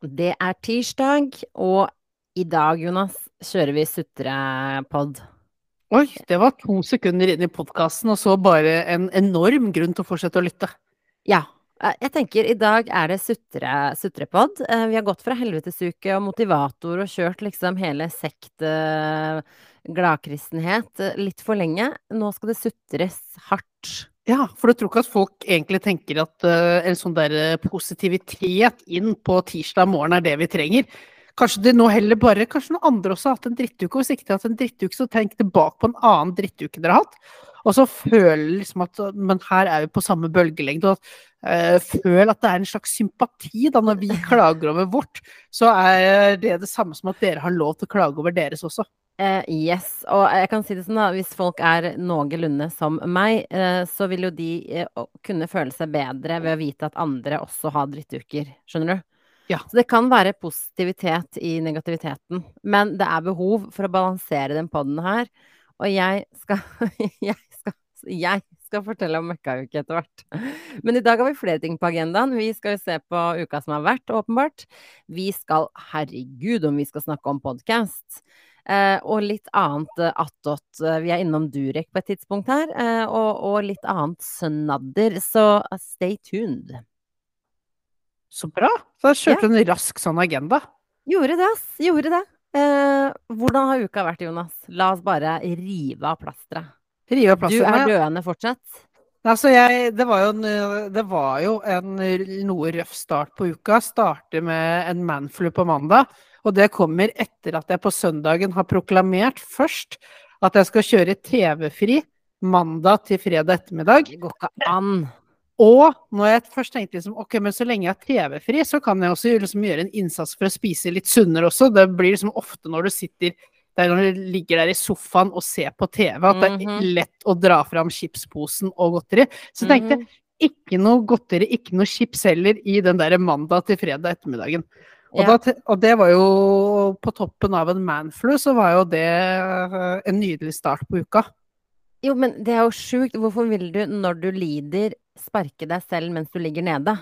Det er tirsdag, og i dag, Jonas, kjører vi sutrepod. Oi, det var to sekunder inn i podkasten, og så bare en enorm grunn til å fortsette å lytte. Ja. eh, Jeg tenker i dag er det sutre, sutrepod. Eh, Vi har gått fra helvetesuke og motivator og kjørt liksom hele sekt, eh, gladkristenhet litt for lenge. Nå skal det sutres hardt. Ja, for du tror ikke at folk egentlig tenker at uh, en sånn der eh, positivitet inn på tirsdag morgen er det vi trenger? Kanskje det nå heller bare Kanskje noen andre også har hatt en drittuke, og hvis ikke de har hatt en drittuke, så tenk tilbake på en annen drittuke dere har hatt. Og så føl liksom at Men her er vi på samme bølgelengde. Og uh, føl at det er en slags sympati da når vi klager over vårt. Så er det det samme som at dere har lov til å klage over deres også. Eh, yes, og jeg kan si det sånn da, hvis folk er noenlunde som meg, uh, så vil jo de uh, kunne føle seg bedre ved å vite at andre også har drittuker. Skjønner du? Ja. Så det kan være positivitet i negativiteten, men det er behov for å balansere den podden her. Og jeg skal, jeg skal, jeg skal fortelle om møkkauke etter hvert. Men i dag har vi flere ting på agendaen. Vi skal se på uka som har vært, åpenbart. Vi skal, herregud, om vi skal snakke om podkast. Eh, og litt annet eh, attåt. Eh, Vi er innom Durek på et tidspunkt her, og, og litt annet snadder. Så stay tuned. Så bra. Så jeg kjørte en rask sånn agenda. Gjorde det, ass. Gjorde det. Eh, hvordan har uka vært, Jonas? La oss bare rive av plasteret. Rive av Du plassen. er døende fortsatt. Altså jeg, det, var jo en, det var jo en noe røff start på uka. Starter med en manflu på mandag. Og det kommer etter at jeg på søndagen har proklamert først at jeg skal kjøre TV-fri mandag til fredag ettermiddag. Det går ikke an. Og når jeg først tenkte liksom, ok, men så lenge jeg er TV-fri, så kan jeg også liksom gjøre en innsats for å spise litt sunnere også. Det blir liksom ofte når du sitter der når du ligger der i sofaen og ser på TV, at det er Mhm. lett å dra fram chipsposen og godteri. Så tenkte Mhm. jeg ikke noe godteri, ikke noe chips heller i den der mandag til fredag ettermiddagen. Og, Ja. da, og det var jo på toppen av en manflu, så var jo det eh, en nydelig start på uka. Jo, men det er jo sjukt. Hvorfor vil du, når du lider, sparke deg selv mens du ligger nede?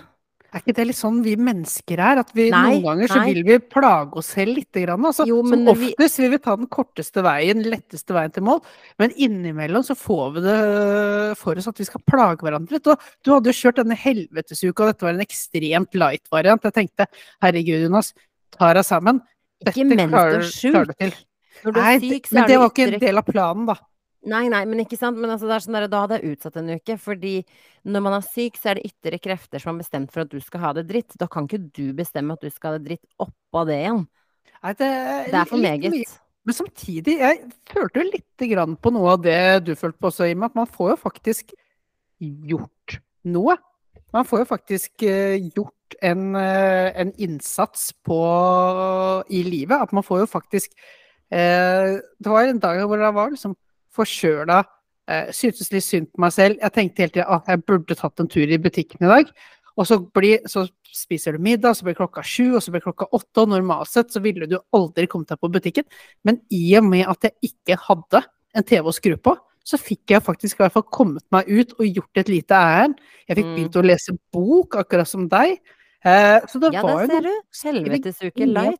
Er ikke det litt sånn vi mennesker er? At vi Nei, noen ganger så nei. vil vi plage oss selv lite grann. Altså, Jo, som oftest vi- vil vi ta den korteste veien, letteste veien til mål. Men innimellom så får vi det for oss at vi skal plage hverandre litt. Du hadde jo kjørt denne helvetesuka, og dette var en ekstremt light variant. Jeg tenkte herregud, Jonas, ta deg sammen. Ikke mens du er sjuk. Når du er syk, så men er det du var ikke en del av planen, da. Nei, nei, men ikke sant. Men altså, det er sånn der, da hadde jeg utsatt en uke. Fordi når man er syk, så er det ytre krefter som har bestemt for at du skal ha det dritt. Da kan ikke du bestemme at du skal ha det dritt oppå det igjen. Nei, det, Det er for meget. mye. Men samtidig, jeg følte jo lite grann på noe av det du følte på også, Ima. at man får jo faktisk gjort noe. Man får jo faktisk eh, gjort en, eh, en innsats på, i livet. At man får jo faktisk eh, Det var en dag hvor jeg var liksom forkjøla, eh, syntes litt synd på meg selv. Jeg tenkte hele tida at jeg burde tatt en tur i butikken i dag. Og så, blir, så spiser du middag, så blir klokka sju, og så blir klokka åtte, og normalt sett så ville du aldri kommet deg på butikken. Men i og med at jeg ikke hadde en TV å skru på, så fikk jeg faktisk i hvert fall kommet meg ut og gjort et lite ærend. Jeg fikk Mm. begynt å lese bok, akkurat som deg. Eh, så det Ja, var jo noe du. Helvetesuke light.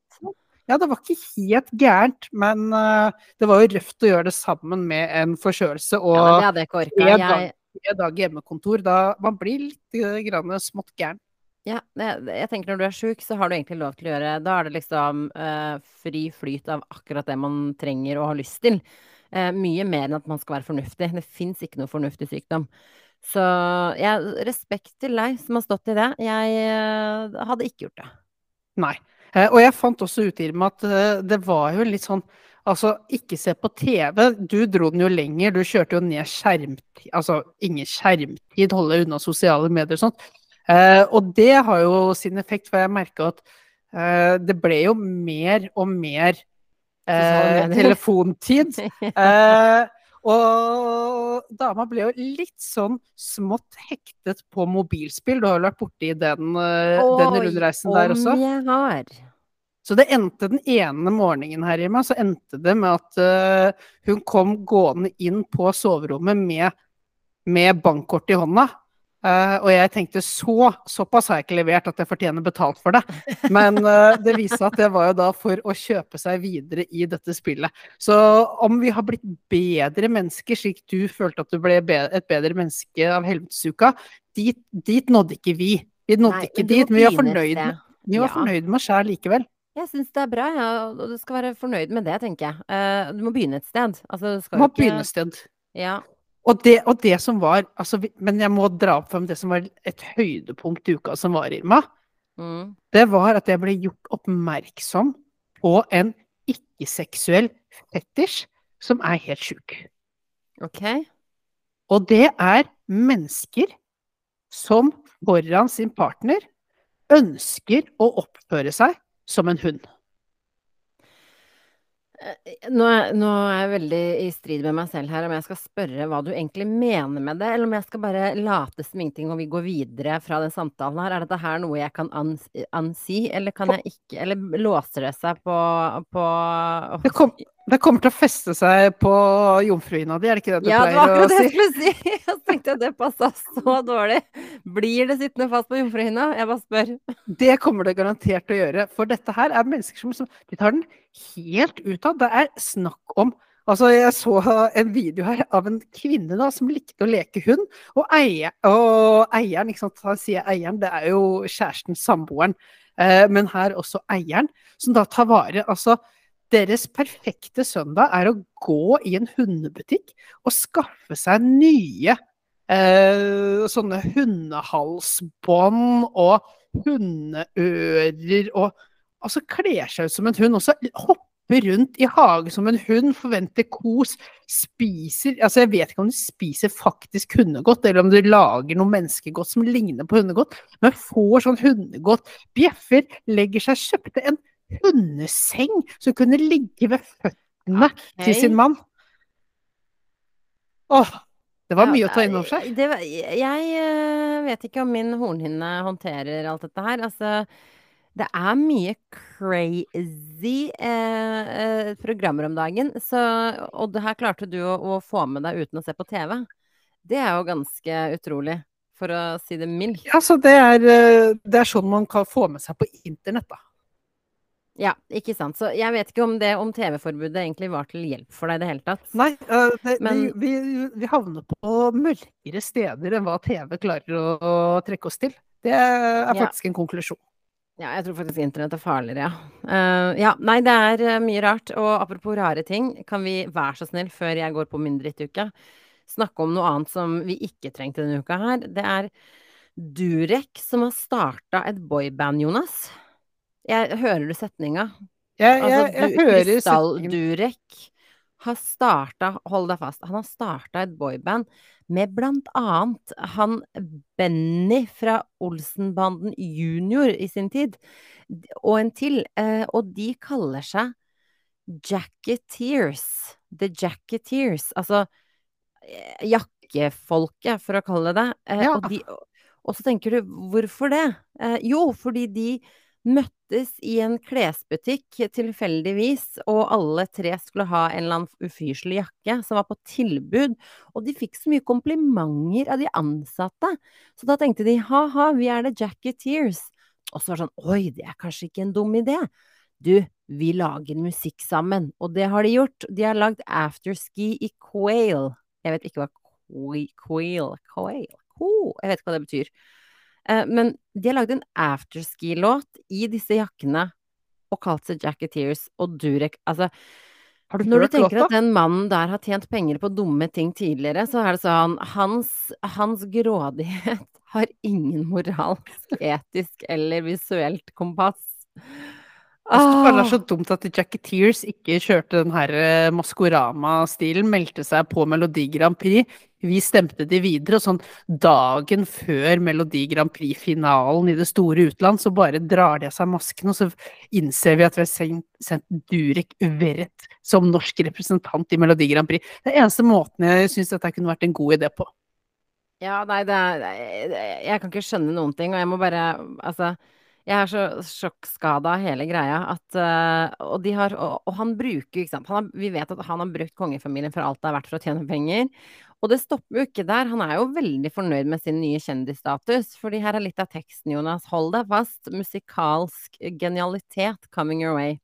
Ja, det var ikke helt gærent, men uh, det var jo røft å gjøre det sammen med en forkjølelse Ja, det hadde jeg ikke tre Jeg, dag, dager hjemmekontor. Da man blir litt eh, grann smått gæren. ja, jeg, jeg tenker når du er sjuk, så har du egentlig lov til å gjøre Da er det liksom uh, fri flyt av akkurat det man trenger og har lyst til. Uh, mye mer enn at man skal være fornuftig. Det fins ikke noe fornuftig sykdom. Så jeg, respekt til deg som har stått i det. Jeg hadde ikke gjort det. Nei. Eh, og jeg fant også ut i med at eh, det var jo litt sånn Altså, ikke se på TV. Du dro den jo lenger. Du kjørte jo ned skjermtid Altså, ingen skjermtid, holde unna sosiale medier og sånt. Eh, og det har jo sin effekt, for jeg merka at det ble jo mer og mer eh, telefontid. Eh, og dama ble jo litt sånn smått hektet på mobilspill. Du har jo vært borti den, eh, den rundreisen der også. Om jeg har. Så det endte den ene morgenen her i meg, så endte det med at uh, hun kom gående inn på soverommet med, med bankkort i hånda. Eh, og jeg tenkte så, såpass har jeg ikke levert at jeg fortjener betalt for det. Men uh, det viste at det var jo da for å kjøpe seg videre i dette spillet. Så om vi har blitt bedre mennesker, slik du følte at du ble et bedre menneske av helvetesuka, dit, dit nådde ikke vi. Vi nådde Nei, ikke dit, men vi var fornøyd med, vi var Ja. fornøyd med oss sjæl likevel. Jeg syns det er bra, ja, og du skal være fornøyd med det, tenker jeg. Uh, du må begynne et sted. Altså, du Må ikke begynne et sted. Ja. Og det, og det som var altså, Men jeg må dra opp frem det som var et høydepunkt i uka som var, Irma. Mm. Det var at jeg ble gjort oppmerksom på en ikke-seksuell fetisj som er helt sjuk. OK. Og det er mennesker som foran sin partner ønsker å oppføre seg som en hund. Nå er, nå er jeg veldig i strid med meg selv her om jeg skal spørre hva du egentlig mener med det, eller om jeg skal bare late som ingenting og vi går videre fra den samtalen her. Er dette her noe jeg kan ans ansi, eller kan jeg ikke Eller låser det seg på, på Det, kom, det kommer til å feste seg på jomfruhinna di, er det ikke det du Ja, det var pleier å akkurat det jeg skulle si! Jeg tenkte at det passa så dårlig. Blir det sittende fast på jomfruhinna? Jeg bare spør. Det kommer det garantert til å gjøre. For dette her er mennesker som, som de tar den helt ut av. Det er snakk om Altså, jeg så en video her av en kvinne da, som likte å leke hund. Og, eier, og eieren, ikke sant, han sier eieren, det er jo kjæresten, samboeren. Eh, men her også eieren, som da tar vare Altså, deres perfekte søndag er å gå i en hundebutikk og skaffe seg nye eh, sånne hundehalsbånd og hundeører og altså kler seg ut som en hund. Og så hopper rundt i hagen som en hund, forventer kos, spiser Altså jeg vet ikke om de spiser faktisk hundegodt, eller om de lager noe menneskegodt som ligner på hundegodt, men får sånn hundegodt, bjeffer, legger seg, kjøpte en hundeseng som kunne ligge ved føttene til sin mann. Åh, det var Ja, mye å ta inn over seg. Det, jeg eh, vet ikke om min hornhinne håndterer alt dette her. Altså, det er mye crazy eh, eh, programmer om dagen. Så, og det her klarte du å, å få med deg uten å se på TV. Det er jo ganske utrolig, for å si det mildt. Altså, det er, eh, det er sånn man kan få med seg på internett, da. Ja, ikke sant. Så jeg vet ikke om det om TV-forbudet egentlig var til hjelp for deg i det hele tatt. Nei, uh, det, Men- vi, vi, vi havner på mørkere steder enn hva TV klarer å, å trekke oss til. Det er Ja. faktisk en konklusjon. Ja, jeg tror faktisk internett er farligere, ja. Uh, ja, nei, det er eh, mye rart. Og apropos rare ting, kan vi være så snill, før jeg går på min drittuke, snakke om noe annet som vi ikke trengte denne uka her? Det er Durek som har starta et boyband, Jonas. Jeg hører du setninga? Jeg, Altså, jeg, jeg hører setninga. Krystall-Durek har starta, hold deg fast, han har starta et boyband med blant annet han Benny fra Olsenbanden junior i sin tid, og en til, eh, og de kaller seg Jacketeers. The Jacketeers. Altså eh, jakkefolket, for å kalle det det. Eh, Ja. og, de, og så tenker du, hvorfor det? Jo, fordi de møttes i en klesbutikk tilfeldigvis, og alle tre skulle ha en eller annen ufyselig jakke som var på tilbud, og de fikk så mye komplimenter av de ansatte, så da tenkte de ha-ha, vi er The Jacketeers. Og så var det sånn, oi, det er kanskje ikke en dum idé. Du, vi lager musikk sammen, og det har de gjort. De har lagd afterski i Quail. Jeg vet ikke hva Quail, Quail, Quail. Jeg vet ikke hva det betyr. Eh, Men de har lagd en afterski-låt i disse jakkene og kalt seg Jacketeers og Durek. Altså, Har du når du tenker at den mannen der har tjent penger på dumme ting tidligere, så er det sånn Hans, hans grådighet har ingen moralsk, etisk eller visuelt kompass. Det er så dumt at Jacketeers ikke kjørte den her eh, Maskorama-stilen, meldte seg på Melodi Grand Prix. Vi stemte de videre, og sånn dagen før Melodi Grand Prix-finalen i det store utland, så bare drar de av seg masken, og så innser vi at vi har sendt, sendt Durek Verrett som norsk representant i Melodi Grand Prix. Det er eneste måten jeg syns dette kunne vært en god idé på. Ja, nei, det er Jeg kan ikke skjønne noen ting, og jeg må bare Altså, jeg er så sjokkskada av hele greia at uh, Og har Og, og han bruker, ikke sant har, Vi vet at han har brukt kongefamilien for alt det er verdt for å tjene penger. Og det stopper jo ikke der. Han er jo veldig fornøyd med sin nye kjendisstatus. Fordi her er litt av teksten, Jonas. Hold deg fast. Musikalsk genialitet coming your way.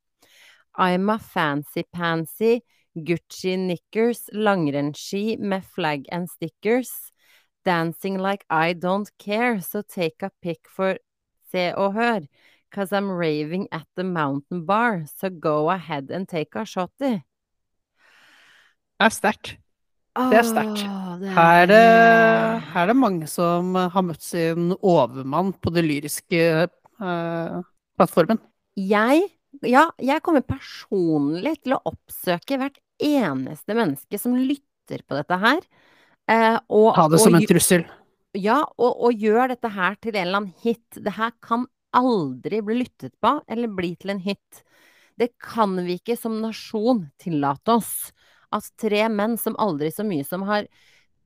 I'm a fancy-pansy, Gucci knickers, langrennsski med flagg and stickers. Dancing like I don't care, so take a pic for Se og Hør. Cause I'm raving at the mountain bar, so go ahead and take a shotty. Det er sterkt. Det er sterkt. Her er det, er- her er det mange som har møtt sin overmann på det lyriske eh, plattformen. Jeg, ja, jeg kommer personlig til å oppsøke hvert eneste menneske som lytter på dette her. eh, og, Ta det og som en gj- trussel. Ja, og, og gjør dette her til en eller annen hit. Det her kan aldri bli lyttet på eller bli til en hit. Det kan vi ikke som nasjon tillate oss. At tre menn som aldri så mye som har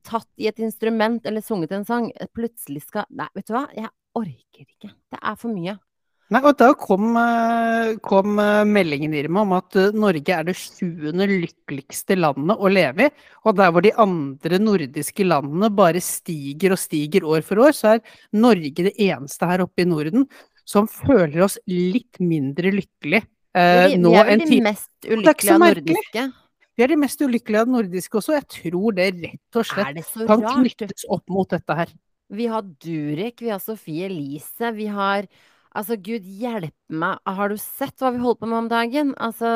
tatt i et instrument eller sunget en sang, plutselig skal Nei, vet du hva, jeg orker ikke. Det er for mye. Nei, og da kom, eh, kom eh, meldingen Irma om at eh, Norge er det sjuende lykkeligste landet å leve i. Og der hvor de andre nordiske landene bare stiger og stiger år for år, så er Norge det eneste her oppe i Norden som føler oss litt mindre lykkelig eh, nå vi er enn vel de tidligere. mest ulykkelige av nordiske. Vi er de mest ulykkelige av nordiske også. Jeg tror det rett og slett kan knyttes opp mot dette her. Vi har Durek, vi har Sofie Elise, vi har Altså, gud hjelpe meg, har du sett hva vi holder på med om dagen? Altså,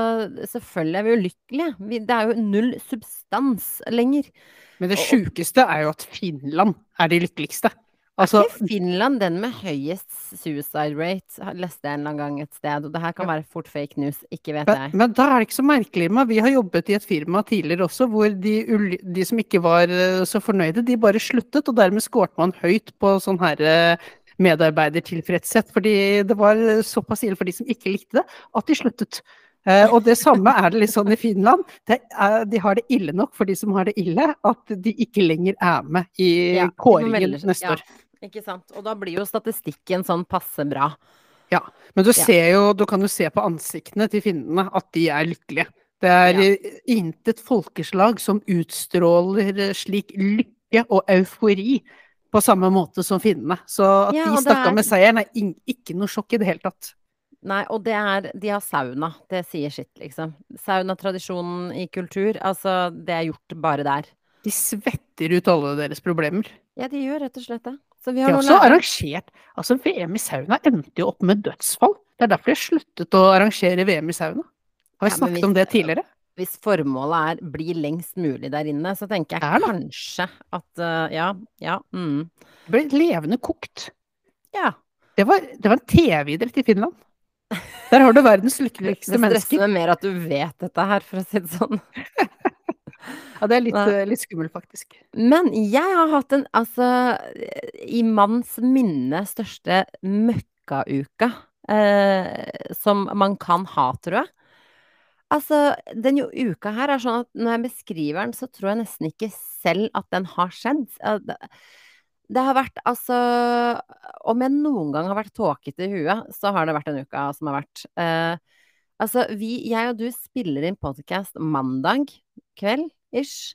selvfølgelig er vi ulykkelige. Det er jo null substans lenger. Men det sjukeste er jo at Finland er de lykkeligste. Er Altså, ikke Finland den med høyest suicide rate? Leste jeg en eller annen gang et sted. Og det her kan være fort fake news, ikke vet men, jeg. men da er det ikke så merkelig med Vi har jobbet i et firma tidligere også hvor de, de som ikke var eh, så fornøyde, de bare sluttet, og dermed skårte man høyt på sånn her eh, medarbeidertilfredshet. Fordi det var såpass ille for de som ikke likte det, at de sluttet. Eh, og det samme er det litt sånn i Finland. Det er, de har det ille nok for de som har det ille, at de ikke lenger er med i Ja, kåringen neste ja. år. Ikke sant. Og da blir jo statistikken sånn passe bra. Ja, men du ser jo, du kan jo se på ansiktene til finnene at de er lykkelige. Det er Ja. eh, intet folkeslag som utstråler eh, slik lykke og eufori på samme måte som finnene. Så at Ja, de stakk av med seieren er ikke noe sjokk i det hele tatt. Nei, og det er De har sauna. Det sier sitt, liksom. Saunatradisjonen i kultur, altså, det er gjort bare der. De svetter ut alle deres problemer. Ja, de gjør rett og slett det. Så vi De har har også arrangert Altså, VM i sauna endte jo opp med dødsfall. Det er derfor de har sluttet å arrangere VM i sauna. Har vi Ja, snakket vi, om det tidligere? Hvis formålet er bli lengst mulig der inne, så tenker jeg Det det. kanskje at uh, Ja, ja. Mm. Det ble levende kokt. Ja. Det var, det var en TV-idrett i Finland. Der har du verdens Det lykkeligste stresser mennesker. meg mer at du vet dette her, for å si det sånn. Ja, det er litt, eh, litt skummelt, faktisk. Men jeg har hatt en, altså, i manns minne største møkkauka eh, som man kan ha, tror jeg. Altså, den jo uka her er sånn at når jeg beskriver den, så tror jeg nesten ikke selv at den har skjedd. Det, det har vært, altså Om jeg noen gang har vært tåkete i huet, så har det vært den uka som har vært. Eh, altså, vi, jeg og du spiller inn podkast mandag kveld, ish.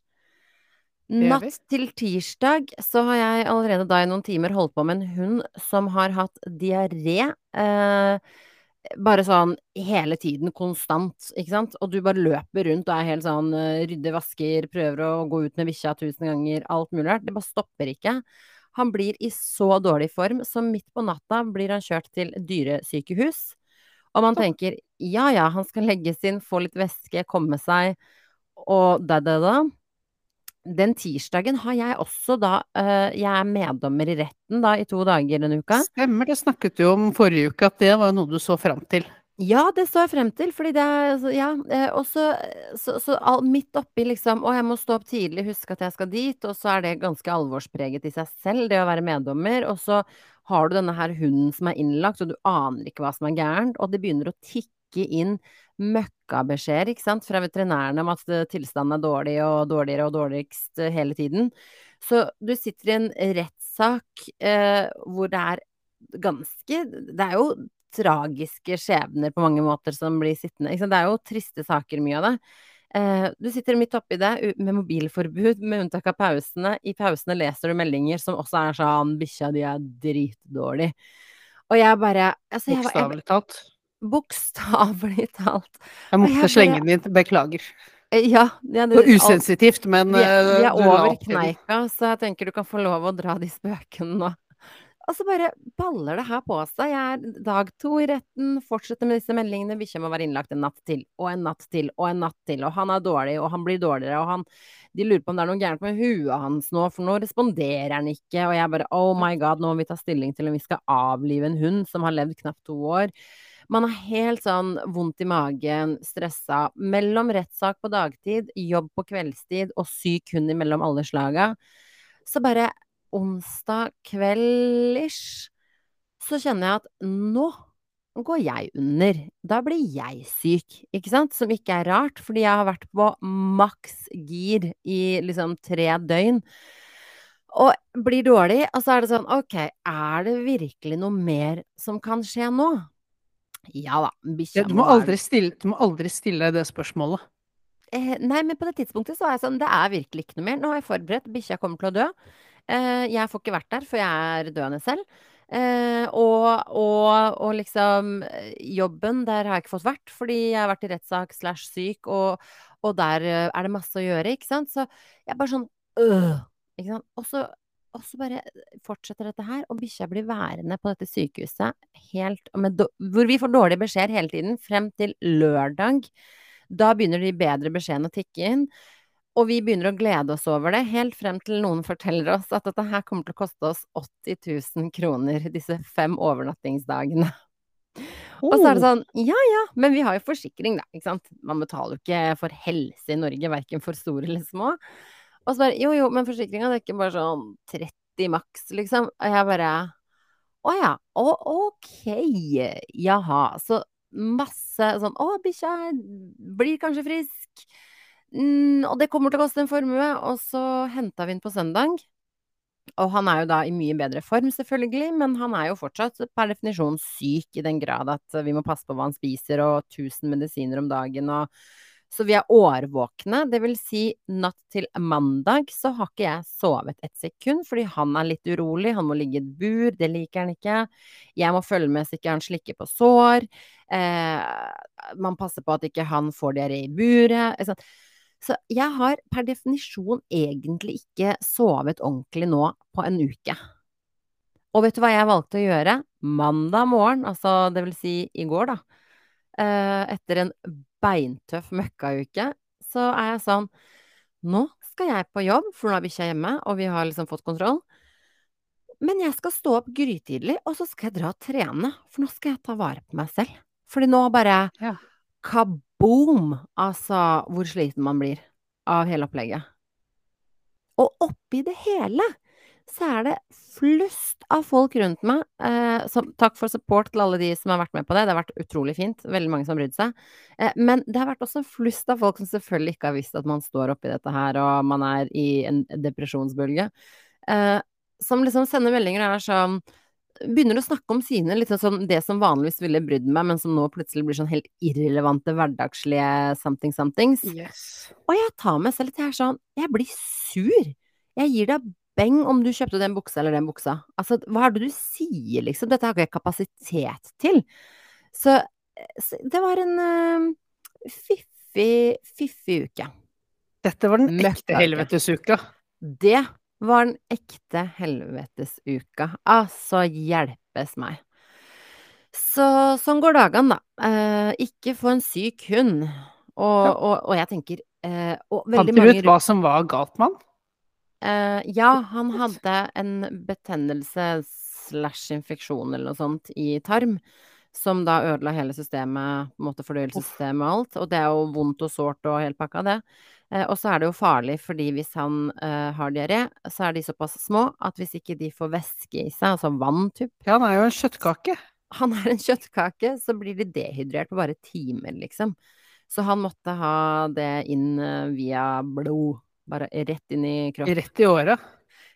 Natt til tirsdag så har jeg allerede da i noen timer holdt på med en hund som har hatt diaré. Eh, bare sånn hele tiden, konstant, ikke sant? Og du bare løper rundt og er helt sånn eh, rydder, vasker, prøver å gå ut med bikkja tusen ganger, alt mulig rart. Det bare stopper ikke. Han blir i så dårlig form, så midt på natta blir han kjørt til dyresykehus. Og man tenker ja ja, han skal legges inn, få litt væske, komme seg, og da da da. Den tirsdagen har jeg også da uh, Jeg er meddommer i retten da i to dager denne uka. Stemmer, det snakket du om forrige uke, at det var noe du så fram til. Ja, det så jeg frem til, fordi det er altså, Ja. eh, Og så, så, så all, midt oppi liksom Å, jeg må stå opp tidlig, huske at jeg skal dit, og så er det ganske alvorspreget i seg selv, det å være meddommer. Og så har du denne her hunden som er innlagt, og du aner ikke hva som er gærent, og det begynner å tikke inn møkkabeskjeder, ikke sant, fra veterinærene om at eh, tilstanden er dårlig og dårligere og dårligst eh, hele tiden. Så du sitter i en rettssak eh, hvor det er ganske Det er jo tragiske skjebner på mange måter som blir sittende. Ikke sant? Det er jo triste saker, mye av det. Eh, du sitter midt oppi det med mobilforbud, med unntak av pausene. I pausene leser du meldinger som også er sånn 'Bikkja di er dritdårlig'. Og jeg bare altså, Bokstavelig talt. Bokstavelig talt. Jeg måtte jeg slenge den inn. Beklager. Eh, Ja, ja det, var usensitivt, men vi, er- vi eh, er over kneika, så jeg tenker du kan få lov å dra de spøkene nå. Og så bare baller det her på seg. Jeg er dag to i retten, fortsetter med disse meldingene. Bikkja må være innlagt en natt til, og en natt til, og en natt til. Og han er dårlig, og han blir dårligere, og han De lurer på om det er noe gærent med huet hans nå, for nå responderer han ikke. Og jeg bare oh my god, nå må vi ta stilling til om vi skal avlive en hund som har levd knapt to år. Man er helt sånn vondt i magen, stressa. Mellom rettssak på dagtid, jobb på kveldstid og syk hund imellom alle slaga. Så bare onsdag kveld-ish, så kjenner jeg at nå går jeg under. Da blir jeg syk, ikke sant? Som ikke er rart, fordi jeg har vært på maks gir i liksom tre døgn. Og blir dårlig, og så er det sånn, ok, er det virkelig noe mer som kan skje nå? Ja da, bikkja du, må aldri stille, du må aldri stille det spørsmålet. Eh, nei, men på det tidspunktet så var jeg sånn, det er virkelig ikke noe mer. Nå har jeg forberedt, bikkja kommer til å dø. Eh, jeg får ikke vært der, for jeg er døende selv. Eh, og, og, og liksom eh, jobben, der har jeg ikke fått vært, fordi jeg har vært i rettssak slash syk, og, og der eh, er det masse å gjøre, ikke sant. Så jeg er bare sånn øh, ikke sant. Og så, og så bare fortsetter dette her, og bikkja blir værende på dette sykehuset helt Hvor vi får dårlige beskjeder hele tiden, frem til lørdag. Da begynner de bedre beskjedene å tikke inn. Og vi begynner å glede oss over det, helt frem til noen forteller oss at dette her kommer til å koste oss 80 000 kroner disse fem overnattingsdagene. Og så er det sånn, ja ja, men vi har jo forsikring, da, ikke sant. Man betaler jo ikke for helse i Norge, verken for store eller små. Og så bare, jo jo, men forsikringa dekker bare sånn 30 maks, liksom. Og jeg bare, å ja, å, ok, jaha. Så masse sånn, å bikkja blir kanskje frisk. Mm, og det kommer til å koste en formue. Og så henta vi den på søndag. Og han er jo da i mye bedre form, selvfølgelig, men han er jo fortsatt per definisjon syk i den grad at vi må passe på hva han spiser, og 1000 medisiner om dagen, og så vi er årvåkne. Det vil si, natt til mandag så har ikke jeg sovet et sekund, fordi han er litt urolig, han må ligge i et bur, det liker han ikke. Jeg må følge med så ikke han slikker på sår. Eh, man passer på at ikke han får diaré i buret. ikke. Så jeg har per definisjon egentlig ikke sovet ordentlig nå på en uke. Og vet du hva jeg valgte å gjøre? Mandag morgen, altså det vil si i går, da. eh, etter en beintøff møkkauke, så er jeg sånn Nå skal jeg på jobb, for nå er bikkja hjemme, og vi har liksom fått kontroll. Men jeg skal stå opp grytidlig, og så skal jeg dra og trene, for nå skal jeg ta vare på meg selv. Fordi nå bare Ja. kaboom! Altså, hvor sliten man blir av hele opplegget. Og oppi det hele så er det flust av folk rundt meg. Eh, som, takk for support til alle de som har vært med på det. Det har vært utrolig fint. Veldig mange som har brydd seg. Eh, men det har vært også en flust av folk som selvfølgelig ikke har visst at man står oppi dette her, og man er i en depresjonsbølge. Eh, som liksom sender meldinger og er sånn Begynner å snakke om sine, litt sånn det som vanligvis ville brydd meg, men som nå plutselig blir sånn helt irrelevante hverdagslige something somethings. Yes. Og jeg tar meg selv til her er sånn Jeg blir sur. Jeg gir deg beng om du kjøpte den buksa eller den buksa. Altså, hva er det du sier, liksom? Dette har ikke jeg kapasitet til. Så, så det var en uh, fiffig, fiffig uke. Dette var den ekte helvetesuka. Det var den ekte helvetesuka. Altså, hjelpes meg. Så sånn går dagene, da. Eh, ikke få en syk hund. Og, Ja. og, og jeg tenker eh, og Fant du ut hva som var galt med han? Eh, ja, han hadde en betennelse slash infeksjon eller noe sånt i tarm, som da ødela hele systemet, på en måte fordøyelsessystemet og alt. Og det er jo vondt og sårt og hele pakka, det. Eh, og så er det jo farlig, fordi hvis han eh, har diaré, så er de såpass små at hvis ikke de får væske i seg, altså vann typ, Ja, han er jo en kjøttkake. han er en kjøttkake, så blir de dehydrert på bare timer, liksom. Så han måtte ha det inn via blod. Bare rett inn i kroppen. Rett i åra.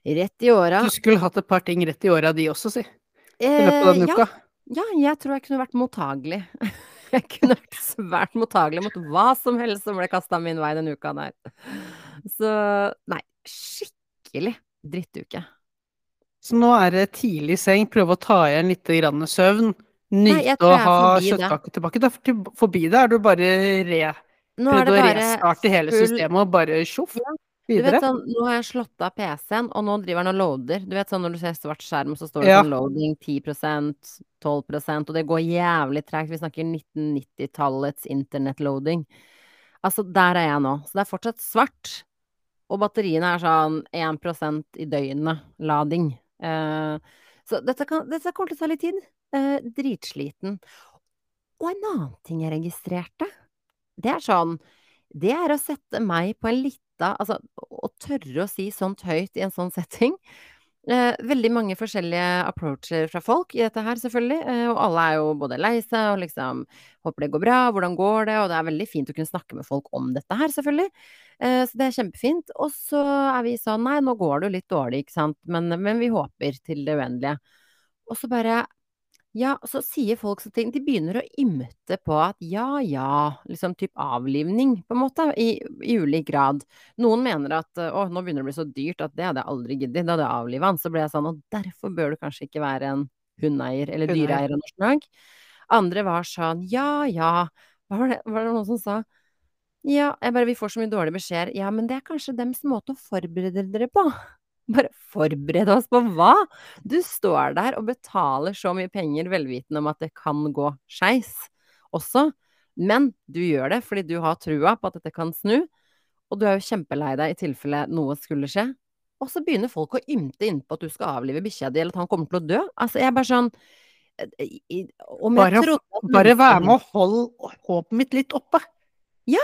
Rett i åra. Du skulle hatt et par ting rett i åra, de også, si. I løpet av Eh, den ja, uka. ja, jeg tror jeg kunne vært mottagelig. jeg kunne vært svært mottagelig mot hva som helst som ble kasta min vei den uka der. Så nei, skikkelig drittuke. Så nå er det tidlig seng, prøve å ta igjen litt grann søvn. Nyte å ha kjøttkake det. tilbake. Er forbi det, er du bare re... Nå er det bare hele systemet og bare tjoff Ja, Du vet sånn, nå har jeg slått av PC-en, og nå driver den og loader. Du vet sånn når du ser svart skjerm, så står det Ja. sånn loading 10% 12% og det går jævlig tregt. Vi snakker 1990-tallets internettloading. Altså, der er jeg nå. Så det er fortsatt svart. Og batteriene er sånn 1% i døgnet lading. Uh, så dette, kan, dette kommer til å ta litt tid. Uh, dritsliten. Og en annen ting jeg registrerte, det er sånn Det er å sette meg på en lita Altså, å tørre å si sånt høyt i en sånn setting. Eh, veldig mange forskjellige approacher fra folk i dette her, selvfølgelig. Eh, og alle er jo både lei seg og liksom håper det går bra, hvordan går det? Og det er veldig fint å kunne snakke med folk om dette her, selvfølgelig. Eh, så det er kjempefint. Og så er vi sånn nei, nå går det jo litt dårlig, ikke sant, men, men vi håper til det uendelige. Og så bare ja, så sier folk så ting De begynner å ymte på at ja, ja, liksom typ avlivning, på en måte, i, i ulik grad. Noen mener at å, nå begynner det å bli så dyrt at det hadde jeg aldri giddet, da hadde jeg avliva han. Så ble jeg sånn, og derfor bør du kanskje ikke være en hundeeier eller dyreeier av norsk lag. Andre var sånn ja, ja, hva var det, var det noen som sa? Ja, jeg bare, vi får så mye dårlige beskjeder. Ja, men det er kanskje dems måte å forberede dere på. Bare forberede oss på hva? Du står der og betaler så mye penger velvitende om at det kan gå skeis også, men du gjør det fordi du har trua på at dette kan snu, og du er jo kjempelei deg i tilfelle noe skulle skje. Og så begynner folk å ymte innpå at du skal avlive bikkja di, eller at han kommer til å dø. Altså, jeg er bare sånn Om jeg Bare, trodde bare være med og holde håpet mitt litt oppe. Ja,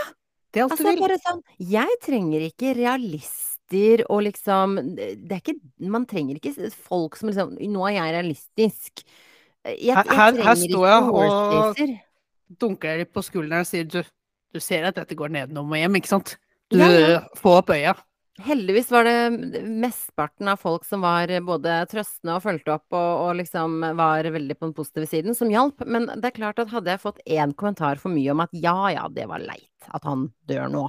Det er alt Altså, du vil. sånn Jeg trenger ikke realister og liksom Det er ikke Man trenger ikke folk som liksom Nå er jeg realistisk. Jeg, jeg Her- her- her står jeg og-. Dunker deg litt på skulderen og sier du, du ser at dette går nedenom og hjem, ikke sant? Du Ja, ja. får opp øya. Heldigvis var det mesteparten av folk som var både trøstende og fulgte opp og, og liksom var veldig på den positive siden, som hjalp. Men det er klart at hadde jeg fått én kommentar for mye om at ja, ja, det var leit at han dør nå,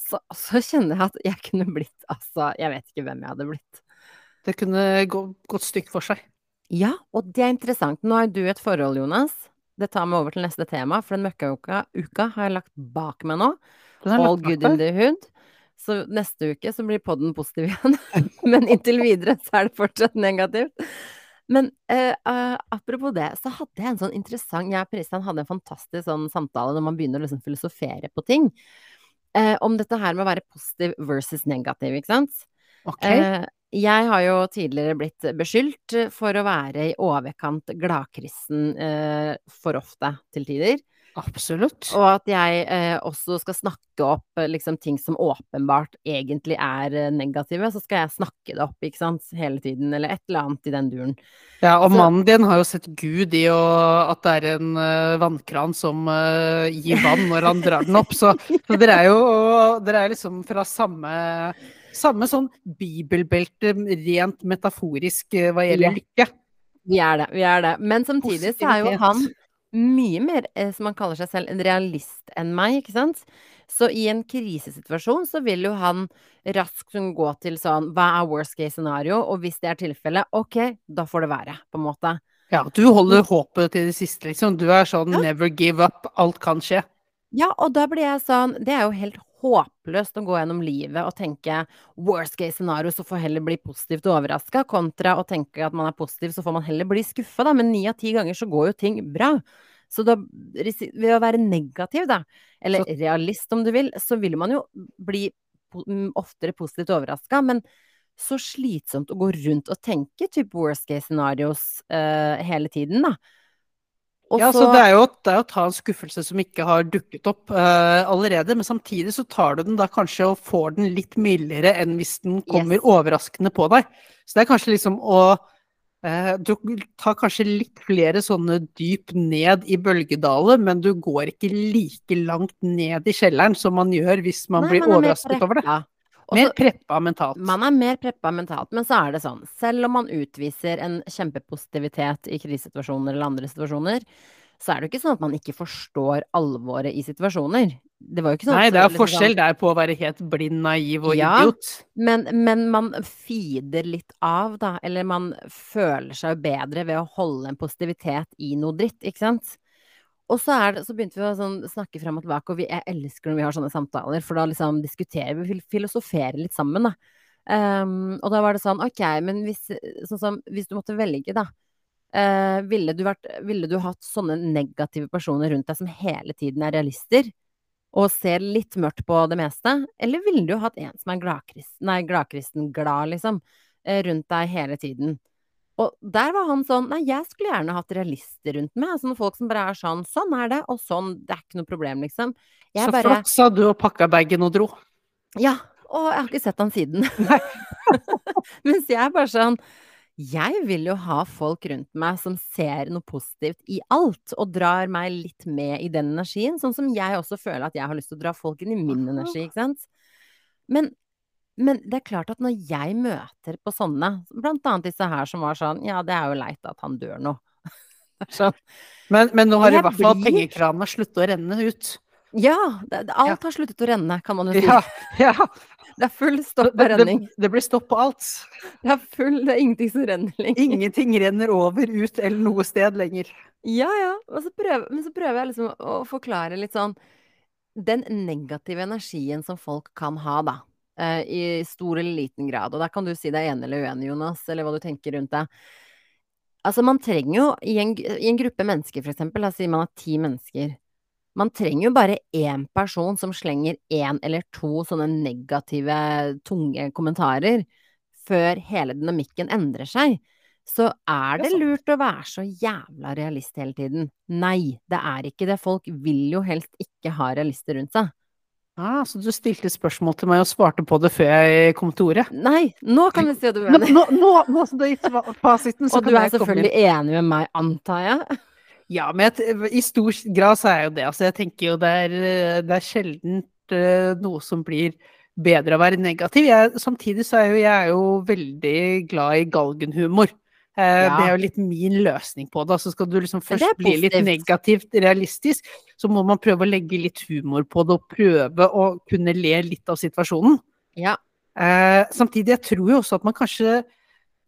så, så kjenner jeg at jeg kunne blitt Altså, jeg vet ikke hvem jeg hadde blitt. Det kunne gå, gått stygt for seg. Ja, og det er interessant. Nå har du et forhold, Jonas. Det tar meg over til neste tema, for den møkkauka uka har jeg lagt bak meg nå. All good in the hood. Så neste uke så blir podden positiv igjen. Men inntil videre så er det fortsatt negativt. Men eh, eh, apropos det, så hadde jeg en sånn interessant Jeg og Pristan Christian hadde en fantastisk sånn samtale når man begynner å liksom filosofere på ting. Eh, om dette her med å være positiv versus negativ, ikke sant? Ok. Eh, jeg har jo tidligere blitt beskyldt for å være i overkant gladkristen eh, for ofte til tider. Absolutt. Og at jeg eh, også skal snakke opp eh, liksom ting som åpenbart egentlig er eh, negative, så skal jeg snakke det opp, ikke sant, hele tiden, eller et eller annet i den duren. Ja, og Så- mannen din har jo sett Gud i å, at det er en uh, vannkran som uh, gir vann når han drar den opp, så, så dere er jo dere er liksom fra samme samme sånn bibelbelte, rent metaforisk hva gjelder lykke. Vi er det, vi er det. Men samtidig så er jo han mye mer, eh, som han kaller seg selv, en realist enn meg, ikke sant? Så i en krisesituasjon så vil jo han raskt kunne gå til sånn, hva er worst case scenario? Og hvis det er tilfellet, ok, da får det være, på en måte. Ja, du holder håpet til det siste, liksom. Du er sånn never give up, alt kan skje. Ja, og da blir jeg sånn Det er jo helt håpløst å gå gjennom livet og tenke worst case scenario, så får heller bli positivt overraska, kontra å tenke at man er positiv, så får man heller bli skuffa, da. Men ni av ti ganger så går jo ting bra. Så da, ved å være negativ, da, eller Så- realist om du vil, så vil man jo bli mm, oftere positivt overraska, men så slitsomt å gå rundt og tenke typ worst case scenarios uh, hele tiden, da. Og Ja, så det er, jo, det er jo å ta en skuffelse som ikke har dukket opp uh, allerede, men samtidig så tar du den da kanskje og får den litt mildere enn hvis den kommer Yes. overraskende på deg. Så det er kanskje liksom å uh, Du tar kanskje litt flere sånne dyp ned i bølgedalet, men du går ikke like langt ned i kjelleren som man gjør hvis man Nei, blir man er overrasket over det. preppa. Mer preppa mentalt. Man er mer preppa mentalt, men så er det sånn, selv om man utviser en kjempepositivitet i krisesituasjoner eller andre situasjoner, så er det jo ikke sånn at man ikke forstår alvoret i situasjoner. Det var jo ikke sånn Nei, det er liksom forskjell der på å være helt blind, naiv og Ja. idiot. Men, men man feeder litt av, da. Eller man føler seg jo bedre ved å holde en positivitet i noe dritt, ikke sant. Og så, det, så begynte vi å sånn, snakke frem og tilbake, og vi, jeg elsker når vi har sånne samtaler, for da liksom diskuterer vi, og filosoferer litt sammen, da. Um, og da var det sånn, ok, men hvis, sånn som, hvis du måtte velge, da. Uh, ville, du vært, ville du hatt sånne negative personer rundt deg som hele tiden er realister? og ser litt mørkt på det meste? Eller ville du hatt en som er gladkristen, nei, gladkristen glad, liksom, eh, rundt deg hele tiden? Og der var han sånn Nei, jeg skulle gjerne hatt realister rundt meg. Sånne folk som bare er sånn Sånn er det, og sånn. Det er ikke noe problem, liksom. Jeg Så bare flott, sa du og pakka bagen og dro. Ja. Og jeg har ikke sett han siden. Mens jeg er bare sånn Jeg vil jo ha folk rundt meg som ser noe positivt i alt, og drar meg litt med i den energien. Sånn som jeg også føler at jeg har lyst til å dra folk inn i min energi, ikke sant. Men, men det er klart at når jeg møter på sånne, blant annet disse her som var sånn Ja, det er jo leit at han dør nå. Sånn, Men, men nå har i hvert fall blir- sluttet å renne ut. ja, det, det, alt har sluttet å renne, kan man jo si. Ja, ja. Det er full stopp på det, renning. det blir stopp på alt. Det er full, det er ingenting som renner lenger. Ingenting renner over, ut eller noe sted lenger. Ja, ja. Så prøver, men så prøver jeg liksom å forklare litt sånn Den negative energien som folk kan ha, da. Eh, I stor eller liten grad. Og der kan du si deg enig eller uenig, Jonas, eller hva du tenker rundt det. Altså, man trenger jo i en, i en gruppe mennesker, for eksempel, la oss si man har ti mennesker. Man trenger jo bare én person som slenger én eller to sånne negative, tunge kommentarer, før hele dynamikken endrer seg. Så er Det lurt å være så jævla realist hele tiden? Nei, det er ikke det. Folk vil jo helst ikke ha realister rundt seg. Ah, så du stilte spørsmål til meg og svarte på det før jeg kom til ordet? Nei, nå kan vi si at du er enig. nå, nå, nå som du har gitt fasiten, så kan er jeg komme inn. selvfølgelig enig med meg, antar jeg? Ja, men jeg, i stor grad så er jo det. Altså, jeg tenker jo det er, eh, det er sjeldent eh, noe som blir bedre av å være negativ. Jeg, samtidig så er jo jeg er jo veldig glad i galgenhumor. Eh, Ja. Det er jo litt min løsning på det. Altså skal du liksom først bli litt negativt realistisk, så må man prøve å legge litt humor på det, og prøve å kunne le litt av situasjonen. Ja. Eh, samtidig, jeg tror jo også at man kanskje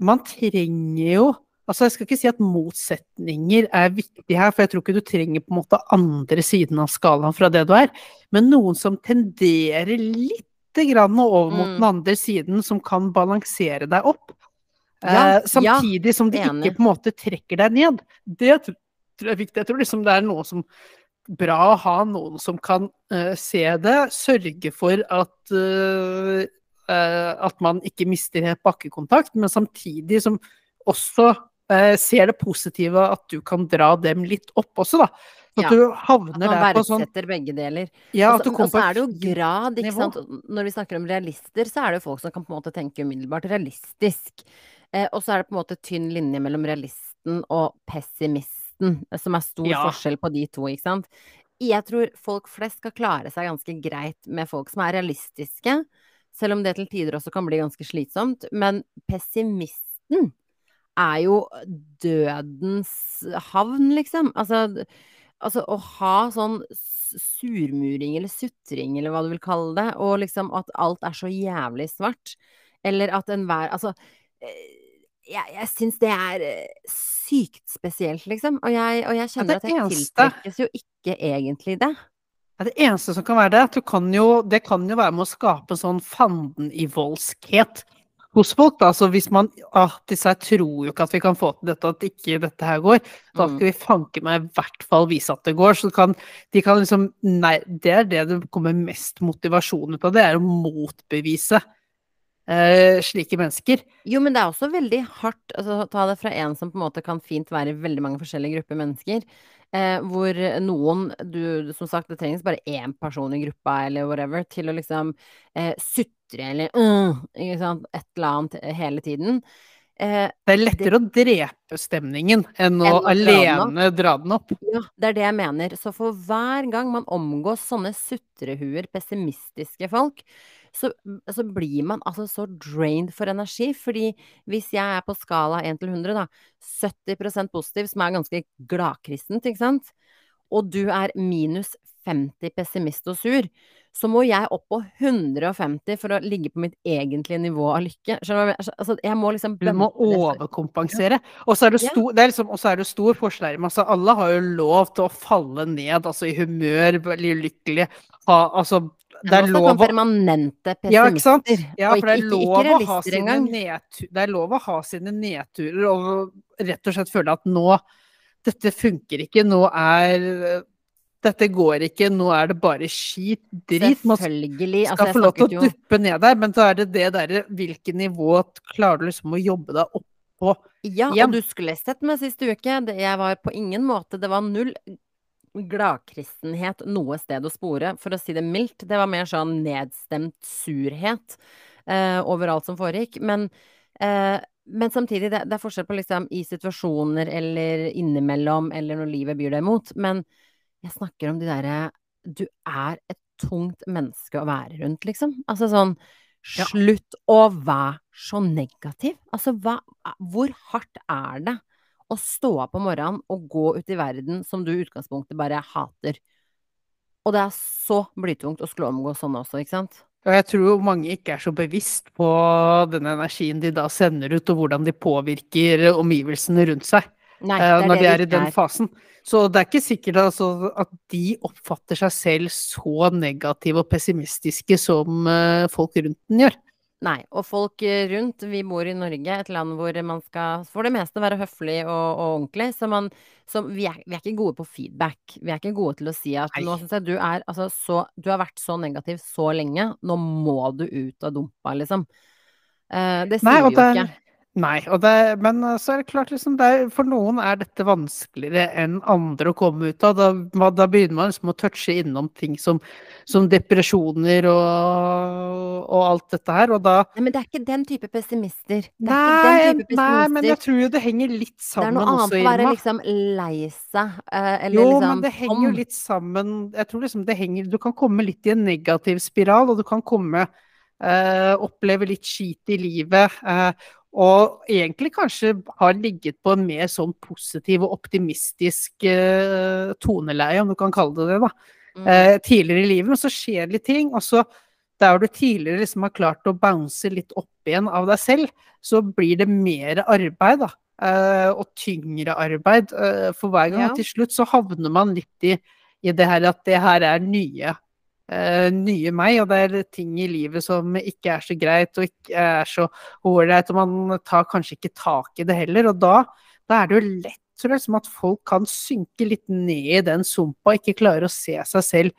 Man trenger jo Altså, jeg skal ikke si at motsetninger er viktig her, for jeg tror ikke du trenger på en måte andre siden av skalaen fra det du er, men noen som tenderer litt grann over mot Mm. den andre siden, som kan balansere deg opp. Ja, eh, samtidig som de enig. ikke på en måte trekker deg ned. Det tror jeg er viktig. Jeg tror liksom det er noe som Bra å ha noen som kan uh, se det, sørge for at uh, uh, at man ikke mister helt bakkekontakt, men samtidig som også ser det positive at du kan dra dem litt opp også, da. At Ja, at du havner der på sånn verdsetter begge deler. Ja, at du kommer og så er det jo grad, ikke nivå. sant. Når vi snakker om realister, så er det jo folk som kan på en måte tenke umiddelbart realistisk. Eh, og så er det på en måte tynn linje mellom realisten og pessimisten, eh, som er stor Ja. forskjell på de to, ikke sant. Jeg tror folk flest skal klare seg ganske greit med folk som er realistiske, selv om det til tider også kan bli ganske slitsomt. Men pessimisten er jo dødens havn, liksom. Altså, altså å ha sånn surmuring eller sutring, eller hva du vil kalle det, og liksom at alt er så jævlig svart, eller at enhver Altså, eh, jeg, jeg syns det er eh, sykt spesielt, liksom. Og jeg, og jeg kjenner ja, at jeg eneste- tiltrekkes jo ikke egentlig det. Ja, det eneste som kan være det, at du kan jo, det kan jo være med å skape en sånn fandenivoldskhet hos folk. Da. Så hvis man ah, disse her tror jo ikke at vi kan få til dette, at ikke dette her går, da Mm. skal vi fanke meg i hvert fall vise at det går. Så kan, de kan liksom Nei, det er det det kommer mest motivasjon ut av, det er å motbevise eh, slike mennesker. Jo, men det er også veldig hardt altså, Ta det fra en som på en måte kan fint være i veldig mange forskjellige grupper mennesker. Eh, hvor noen du, Som sagt, det trengs bare én person i gruppa eller whatever til å liksom eh, sutre eller uh, ikke sant, et eller annet hele tiden. Eh, Det er lettere å drepe stemningen enn å Enn alene dra den opp. ja, det er det jeg mener. Så for hver gang man omgås sånne sutrehuer, pessimistiske folk, så, så blir man altså så drained for energi. Fordi hvis jeg er på skala 1 til 100, da, 70% positiv, som er ganske gladkristent, ikke sant, og du er minus 50 pessimist og sur, så må jeg opp på 150 for å ligge på mitt egentlige nivå av lykke. Altså, jeg må liksom Du må overkompensere. Og så er det stor, det er liksom, er det stor forskjell. Altså, alle har jo lov til å falle ned, altså i humør, bli ulykkelig. Ha, altså, det er lov å permanente Ja, pessimister. Ja, og for det er lov å ha sine nedturer. Det er lov å ha sine nedturer og rett og slett føle at nå Dette funker ikke. Nå er Dette går ikke. Nå er det bare skit, drit. Man Selvfølgelig. skal Altså, få lov til å duppe ned der, men så er det det derre Hvilket nivå klarer du liksom å jobbe deg opp på? Ja, og du skulle sett meg sist uke. Det, jeg var på ingen måte Det var null gladkristenhet noe sted å spore, for å si det mildt. Det var mer sånn nedstemt surhet eh, over alt som foregikk. Men, eh, men samtidig, det, det er forskjell på liksom i situasjoner eller innimellom, eller når livet byr deg imot. Men jeg snakker om de derre Du er et tungt menneske å være rundt, liksom. Altså sånn Ja. Slutt å være så negativ. Altså, hva Hvor hardt er det å stå opp om morgenen og gå ut i verden som du i utgangspunktet bare hater? Og det er så blytungt å skulle omgå sånn også, ikke sant? Og jeg tror mange ikke er så bevisst på den energien de da sender ut, og hvordan de påvirker omgivelsene rundt seg. Nei, eh, når de er i den er. fasen. Så det er ikke sikkert altså, at de oppfatter seg selv så negative og pessimistiske som eh, folk rundt den gjør. Nei, og folk eh, rundt, vi bor i Norge, et land hvor man skal for det meste være høflig og, og ordentlig, så man så vi, er, vi er ikke gode på feedback. Vi er ikke gode til å si at Nei. nå syns jeg du er altså så Du har vært så negativ så lenge, nå må du ut av dumpa, liksom. Uh, det sier Nei, vi jo ikke. Nei, det, men eh, så er det klart liksom det er, For noen er dette vanskeligere enn andre å komme ut av. Da, da begynner man liksom å touche innom ting som, som depresjoner og, og alt dette her, og da Nei, men det er ikke den type pessimister. Det er Nei, type nei, men jeg tror jo det henger litt sammen også. det er noe annet å være Irma. liksom lei seg, eh, eller Jo, liksom men det henger jo litt sammen Jeg tror liksom det henger Du kan komme litt i en negativ spiral, og du kan komme Uh, Oppleve litt skit i livet. Eh, og egentlig kanskje har ligget på en mer sånn positiv og optimistisk eh, toneleie, om du kan kalle det det, da. Mm. Eh, tidligere i livet, men så skjer det litt ting, og så der du tidligere liksom har klart å bounce litt opp igjen av deg selv, så blir det mer arbeid, da. Eh, og tyngre arbeid eh, for hver gang. Ja. Og til slutt så havner man litt i, i det her at det her er nye, nye meg, og det er ting i livet som ikke er så greit og ikke er så ålreit, og man tar kanskje ikke tak i det heller. Og da, da er det jo lett tror jeg, som at folk kan synke litt ned i den sumpa, ikke klare å se seg selv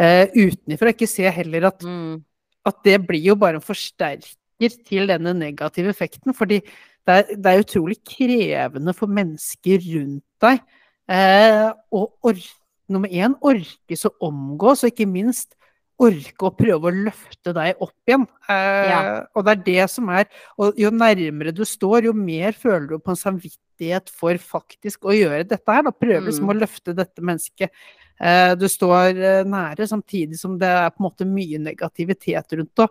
eh, utenfra. Ikke se heller at Mm. at det blir jo bare en forsterker til denne negative effekten. Fordi det er, det er utrolig krevende for mennesker rundt deg eh, å or nummer én orkes å omgås, og ikke minst orke å prøve å løfte deg opp igjen. Eh, Ja. Og det er det som er Og jo nærmere du står, jo mer føler du på en samvittighet for faktisk å gjøre dette her. Da prøve liksom Mm. å løfte dette mennesket eh, du står eh, nære, samtidig som det er på en måte mye negativitet rundt det.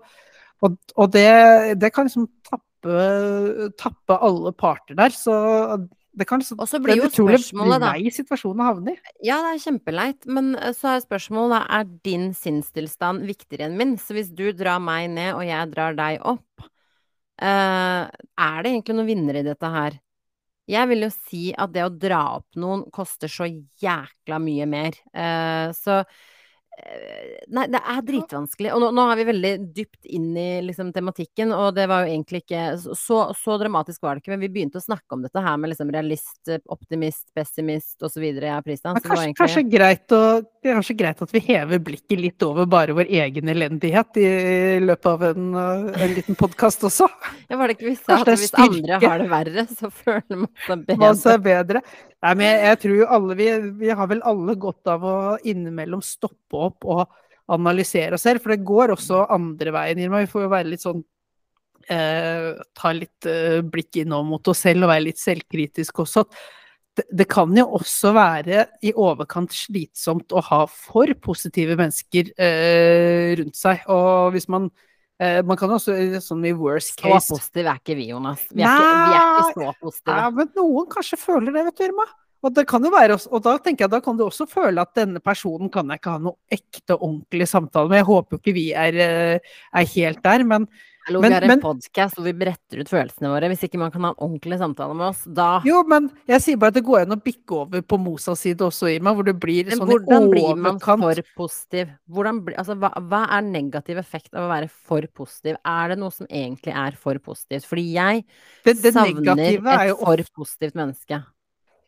Og, og det, det kan liksom tappe, tappe alle parter der. Så det kan Og så det blir er jo utrolig da lei situasjon å havne i. Ja, det er kjempeleit, men eh, så er spørsmålet er din sinnstilstand viktigere enn min? Så hvis du drar meg ned, og jeg drar deg opp, uh, er det egentlig noen vinnere i dette her? Jeg vil jo si at det å dra opp noen koster så jækla mye mer. Uh, så Nei, det er dritvanskelig. Og nå, nå er vi veldig dypt inn i liksom, tematikken, og det var jo egentlig ikke så, så dramatisk var det ikke, men vi begynte å snakke om dette her med liksom realist, optimist, pessimist osv. Ja, Pristan. Kanskje, egentlig kanskje, greit å, det er kanskje greit at vi hever blikket litt over bare vår egen elendighet i løpet av en, uh, en liten podkast også. Ja, var det ikke vi sa at hvis andre har det verre, så føler man seg bedre? Man er bedre. Nei, men jeg, jeg tror jo alle vi, vi har vel alle godt av å innimellom stoppe opp og analysere oss selv, for det går også andre veien, Irma. Vi får jo være litt sånn eh, Ta litt eh, blikk innover mot oss selv og være litt selvkritisk også. Det, det kan jo også være i overkant slitsomt å ha for positive mennesker eh, rundt seg. Og hvis man eh, Man kan også sånn i worst case positive er ikke vi, Jonas. Vi er, ikke, vi er ikke så positive. ja, men noen kanskje føler det, vet du, Irma. Og, det kan jo være, og da tenker jeg da kan du også føle at denne personen kan jeg ikke ha noe ekte, ordentlig samtale med. Jeg håper jo ikke vi er, eh, er helt der, men Hallo, Men- vi har en podkast hvor vi bretter ut følelsene våre. Hvis ikke man kan ha en ordentlig samtale med oss, da jo, men jeg sier bare at det går an å bikke over på Mosas side også, Irma, hvor det blir Men sånn hvordan blir man for positiv? Hvordan altså, hva, hva er negativ effekt av å være for positiv? Er det noe som egentlig er for positivt? Fordi jeg Det, det savner er et for positivt menneske.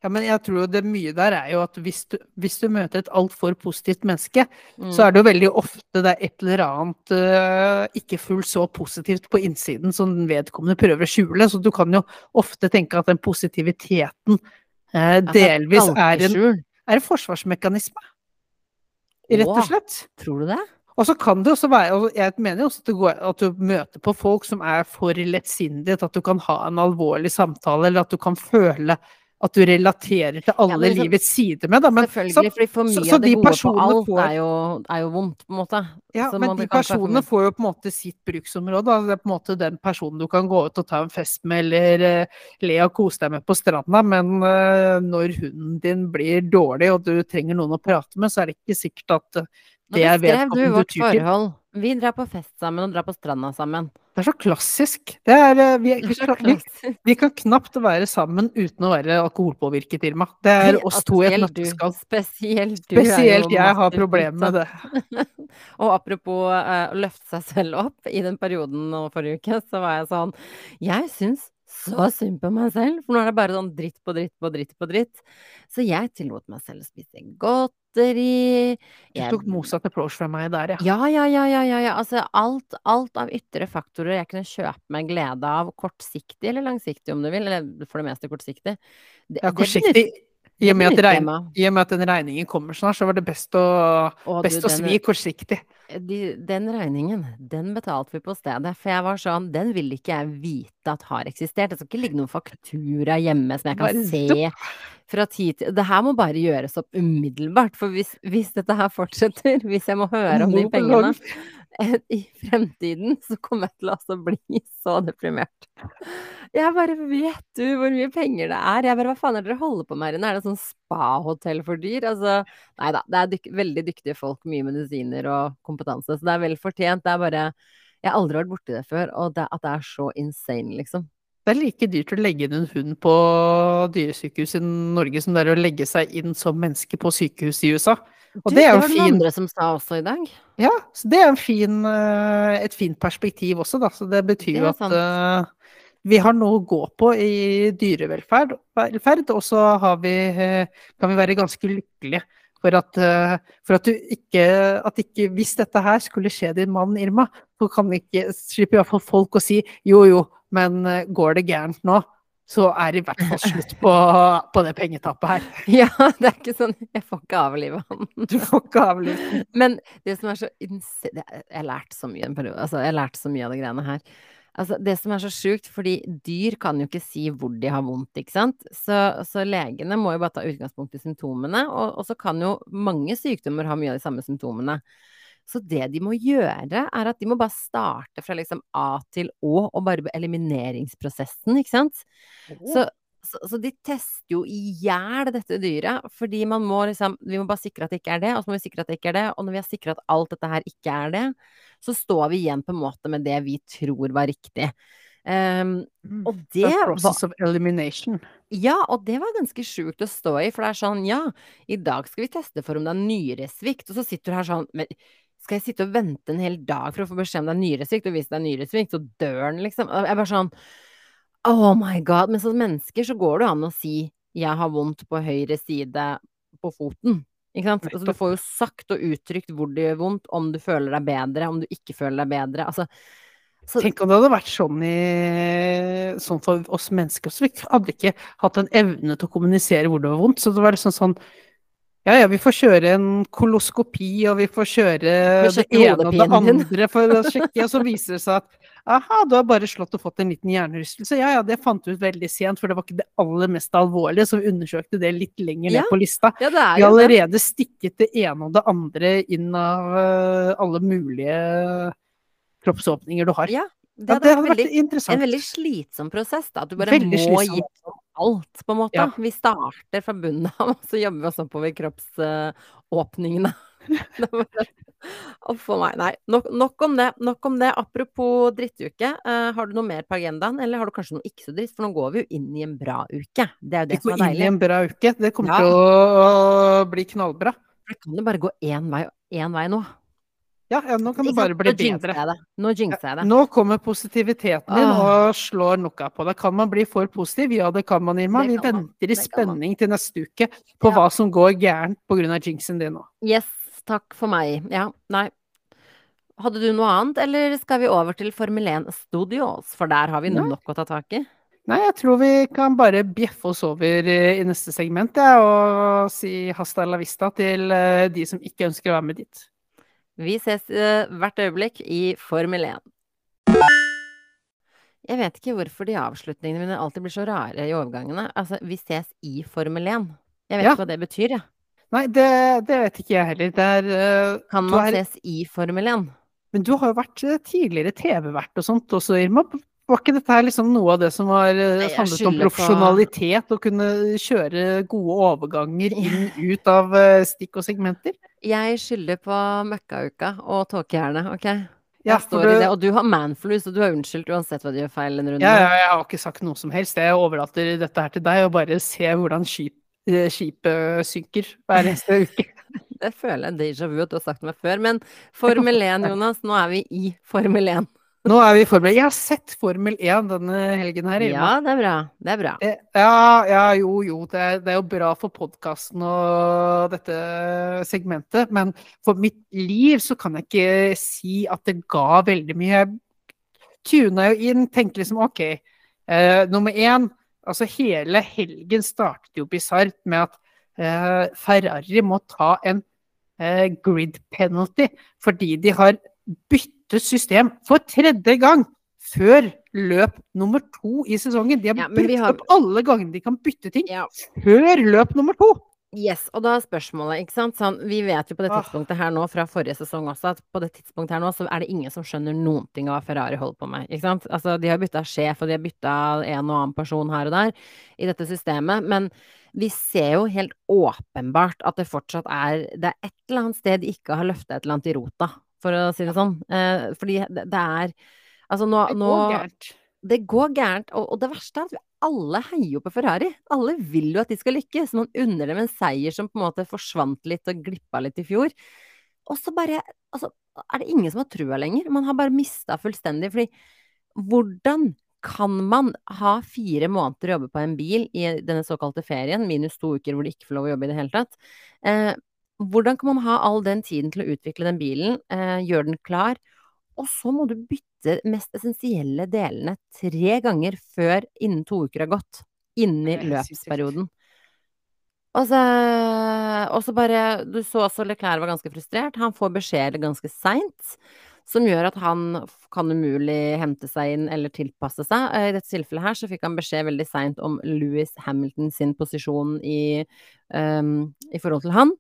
Ja, men jeg tror det mye der er jo at hvis du, hvis du møter et altfor positivt menneske, Mm. så er det jo veldig ofte det er et eller annet uh, ikke fullt så positivt på innsiden som den vedkommende prøver å skjule. Så du kan jo ofte tenke at den positiviteten Altså, delvis er en, er en forsvarsmekanisme. Rett og slett. slett. Tror du det? Og så kan det også være, og jeg mener jo også at, det går, at du møter på folk som er for lettsindige, at du kan ha en alvorlig samtale, eller at du kan føle at du relaterer til alle ja, liksom- livets sider med. Da. Men, Selvfølgelig, fordi for mye så av det gode på alt får- er, jo, er jo vondt, på en måte. ja, Så men de personene får jo på en måte sitt bruksområde. Altså, Det er på en måte den personen du kan gå ut og ta en fest med, eller uh, le og kose deg med på stranda. Men uh, når hunden din blir dårlig, og du trenger noen å prate med, så er det ikke sikkert at uh, det er vedkommende du vedkommende du vårt tyr til. forhold. Vi drar på fest sammen og drar på stranda sammen. Det er så klassisk. Det er, eh, vi, Det er vi, vi, vi kan knapt være sammen uten å være alkoholpåvirket, Irma. Det er oss to i et nøtteskall. Spesielt du er Spesielt jeg har problemer med det. Og apropos eh, å løfte seg selv opp, i den perioden nå forrige uke, så var jeg sånn Jeg syns så synd på meg selv, for nå er det bare sånn dritt på dritt på dritt på dritt. Så jeg tillot meg selv å spise godteri. Du tok motsatt approach fra meg der, ja. Ja, ja, ja, ja, ja, ja. Altså alt, alt av ytre faktorer jeg kunne kjøpe meg glede av, kortsiktig eller langsiktig om du vil, eller for det meste kortsiktig. Det, Ja, kortsiktig. benytt- I og, regn. I og med at den regningen kommer snart, så var det best å, Å, best du, å svi kortsiktig. de, den regningen, den betalte vi på stedet. For jeg var sånn, den vil ikke jeg vite at har eksistert. Det skal ikke ligge noen faktura hjemme som jeg kan se fra tid til Det her må bare gjøres opp umiddelbart. For hvis, hvis dette her fortsetter, hvis jeg må høre om de pengene i fremtiden, så kommer jeg til å altså bli så deprimert. Jeg bare Vet du hvor mye penger det er? Jeg bare Hva faen er det dere holder på med her inne? Er det sånn spahotell for dyr? Altså Nei da, det er dyk veldig dyktige folk, mye medisiner og kompetanse, så det er vel fortjent. Det er bare Jeg har aldri vært borti det før, og det, at det er så insane, liksom. Det er like dyrt å legge inn en hund på dyresykehus i Norge som det er å legge seg inn som menneske på sykehus i USA. Og det er jo var det var fin- andre som sa også i dag. Ja, så det er en fin, eh, et fint perspektiv også, da. Så det betyr Det jo at eh, vi har noe å gå på i dyrevelferd, velferd, og så har vi, eh, kan vi være ganske lykkelige for at, for at du ikke, at ikke Hvis dette her skulle skje din mann, Irma, så kan ikke, slipper iallfall folk å si jo jo, men eh, går det gærent nå, så er det i hvert fall slutt på, på det pengetappet her. Ja, det er ikke sånn Jeg får ikke avlive han. Du får ikke avlive Men det som er så Jeg har lært så mye en periode. Altså, jeg har lært så mye av de greiene her. Altså, det som er så sjukt, fordi dyr kan jo ikke si hvor de har vondt, ikke sant. Så, så legene må jo bare ta utgangspunkt i symptomene, og, og så kan jo mange sykdommer ha mye av de samme symptomene. Så det de må gjøre, er at de må bare starte fra liksom A til Å, og bare elimineringsprosessen, ikke sant. Så, så, så de tester jo i hjel dette dyret, fordi man må liksom Vi må bare sikre at det ikke er det, og så må vi sikre at det ikke er det. Og når vi har sikra at alt dette her ikke er det, så står vi igjen på en måte med det vi tror var riktig. Um, og det process of elimination. ja, og det var ganske sjukt å stå i, for det er sånn, ja, i dag skal vi teste for om det er nyresvikt, og så sitter du her sånn, men skal jeg sitte og vente en hel dag for å få beskjed om det er nyresvikt, og hvis det er nyresvikt, så dør den, liksom. Jeg er bare sånn, oh my god, men som mennesker så går det jo an å si, jeg har vondt på høyre side på foten. Ikke sant? Altså, du får jo sagt og uttrykt hvor det gjør vondt, om du føler deg bedre, om du ikke føler deg bedre. Altså, så, Tenk om det hadde vært sånn, i, sånn for oss mennesker også. Vi hadde ikke hatt en evne til å kommunisere hvor det var vondt. Så det var liksom sånn Ja, ja, vi får kjøre en koloskopi, og vi får kjøre det ene og det andre for å sjekke, og så viser det seg at aha, du har bare slått og fått en liten hjernerystelse. Ja, ja, det fant vi ut veldig sent, for det var ikke det aller mest alvorlige, så vi undersøkte det litt lenger ned på lista. ja, det Vi har det. allerede stikket det ene og det andre inn av eh, alle mulige kroppsåpninger du har. Ja, det Ja, hadde vært veldig vært. En veldig slitsom prosess, da. At du bare Veldig må slitsomt. gi alt, på en måte. Ja. Vi starter fra bunnen av, og så jobber vi oss oppover kroppsåpningene. Uff a meg. Nei, nok, nok, om det. Nok om det. Apropos drittuke. Uh, har du noe mer på agendaen, eller har du kanskje noe ikke så dritt? For nå går vi jo inn i en bra uke. Det er jo det Vi som er inn i deilig. en bra uke. Det kommer Ja. til å bli knallbra. Det kan jo bare gå én vei, én vei nå. Ja, ja, nå kan det bare bli bedre. Nå jinxer jeg det. Nå kommer positiviteten din og slår noe på deg. Kan man bli for positiv? Ja, det kan man, Irma. Vi venter i spenning til neste uke på hva som går gærent pga. jinxen din nå. Yes, takk for meg. Ja, nei. Hadde du noe annet, eller skal vi over til Formel 1 Studios? For der har vi nok å ta tak i. Nei, jeg tror vi kan bare bjeffe oss over eh, i neste segment ja, og si hasta la vista til eh, de som ikke ønsker å være med dit. Vi ses eh, hvert øyeblikk i Formel 1. Jeg vet ikke hvorfor de avslutningene mine alltid blir så rare i overgangene. Altså, vi ses i Formel 1. Jeg vet Ja. ikke hva det betyr, jeg. Nei, det, det vet ikke jeg heller. Er, uh, Kan man er- ses i Formel 1? Men du har jo vært eh, tidligere TV-vert og sånt også, Irma. Var ikke dette her liksom noe av det som var Nei, handlet om profesjonalitet? Å kunne kjøre gode overganger inn ut av stikk og segmenter? Jeg skylder på møkkauka og tåkejernet, OK? Ja, Jeg står i du- det. Og du har manflu, så du har unnskyldt uansett hva du gjør feil en runde. Ja, ja, jeg har ikke sagt noe som helst. Jeg overlater dette her til deg, og bare se hvordan skip, eh, skipet synker hver eneste uke. Det føler jeg déjà vu at du har sagt meg før. Men Formel 1, Jonas, nå er vi i Formel 1. Nå er vi i Formel Jeg har sett Formel 1 denne helgen her, Irma. Ja, det er bra. Det er bra. Eh, Ja, ja, jo, jo. Det er, det er jo bra for podkasten og dette segmentet. Men for mitt liv så kan jeg ikke si at det ga veldig mye. Jeg tuna jo inn, tenkte liksom OK. Eh, nummer én, altså hele helgen startet jo bisart med at eh, Ferrari må ta en eh, grid penalty fordi de har byttet system for tredje gang før løp nummer to i sesongen. De har Ja, brukt har- opp alle gangene de kan bytte ting Ja. før løp nummer to. Yes, og da er spørsmålet, ikke sant, sånn, vi vet jo på det tidspunktet her nå, fra forrige sesong også, at på det tidspunktet her nå, så er det ingen som skjønner noen ting av hva Ferrari holder på med, ikke sant? Altså, de har bytta sjef, og de har bytta en og annen person her og der i dette systemet, men vi ser jo helt åpenbart at det fortsatt er, det er et eller annet sted de ikke har løfta et eller annet i rota, for å si det sånn. Eh, fordi det, det er, altså nå, Det nå går gærent. det går gærent, og, og det verste er at alle heier jo på Ferrari. Alle vil jo at de skal lykkes. Man unner dem en seier som på en måte forsvant litt og glippa litt i fjor. Og så bare altså, er det ingen som har trua lenger. Man har bare mista fullstendig. Fordi hvordan kan man ha fire måneder å jobbe på en bil i denne såkalte ferien, minus to uker hvor de ikke får lov å jobbe i det hele tatt? Eh, hvordan kan man ha all den tiden til å utvikle den bilen, eh, gjøre den klar, og så må du bytte mest essensielle delene tre ganger før innen to uker har gått. Inni er løpsperioden. Og så, og så bare Du så også Leclerc var ganske frustrert. Han får beskjeder ganske seint, som gjør at han kan umulig hente seg inn eller tilpasse seg. Eh, I dette tilfellet her så fikk han beskjed veldig seint om Louis Hamilton sin posisjon i, um, i forhold til han.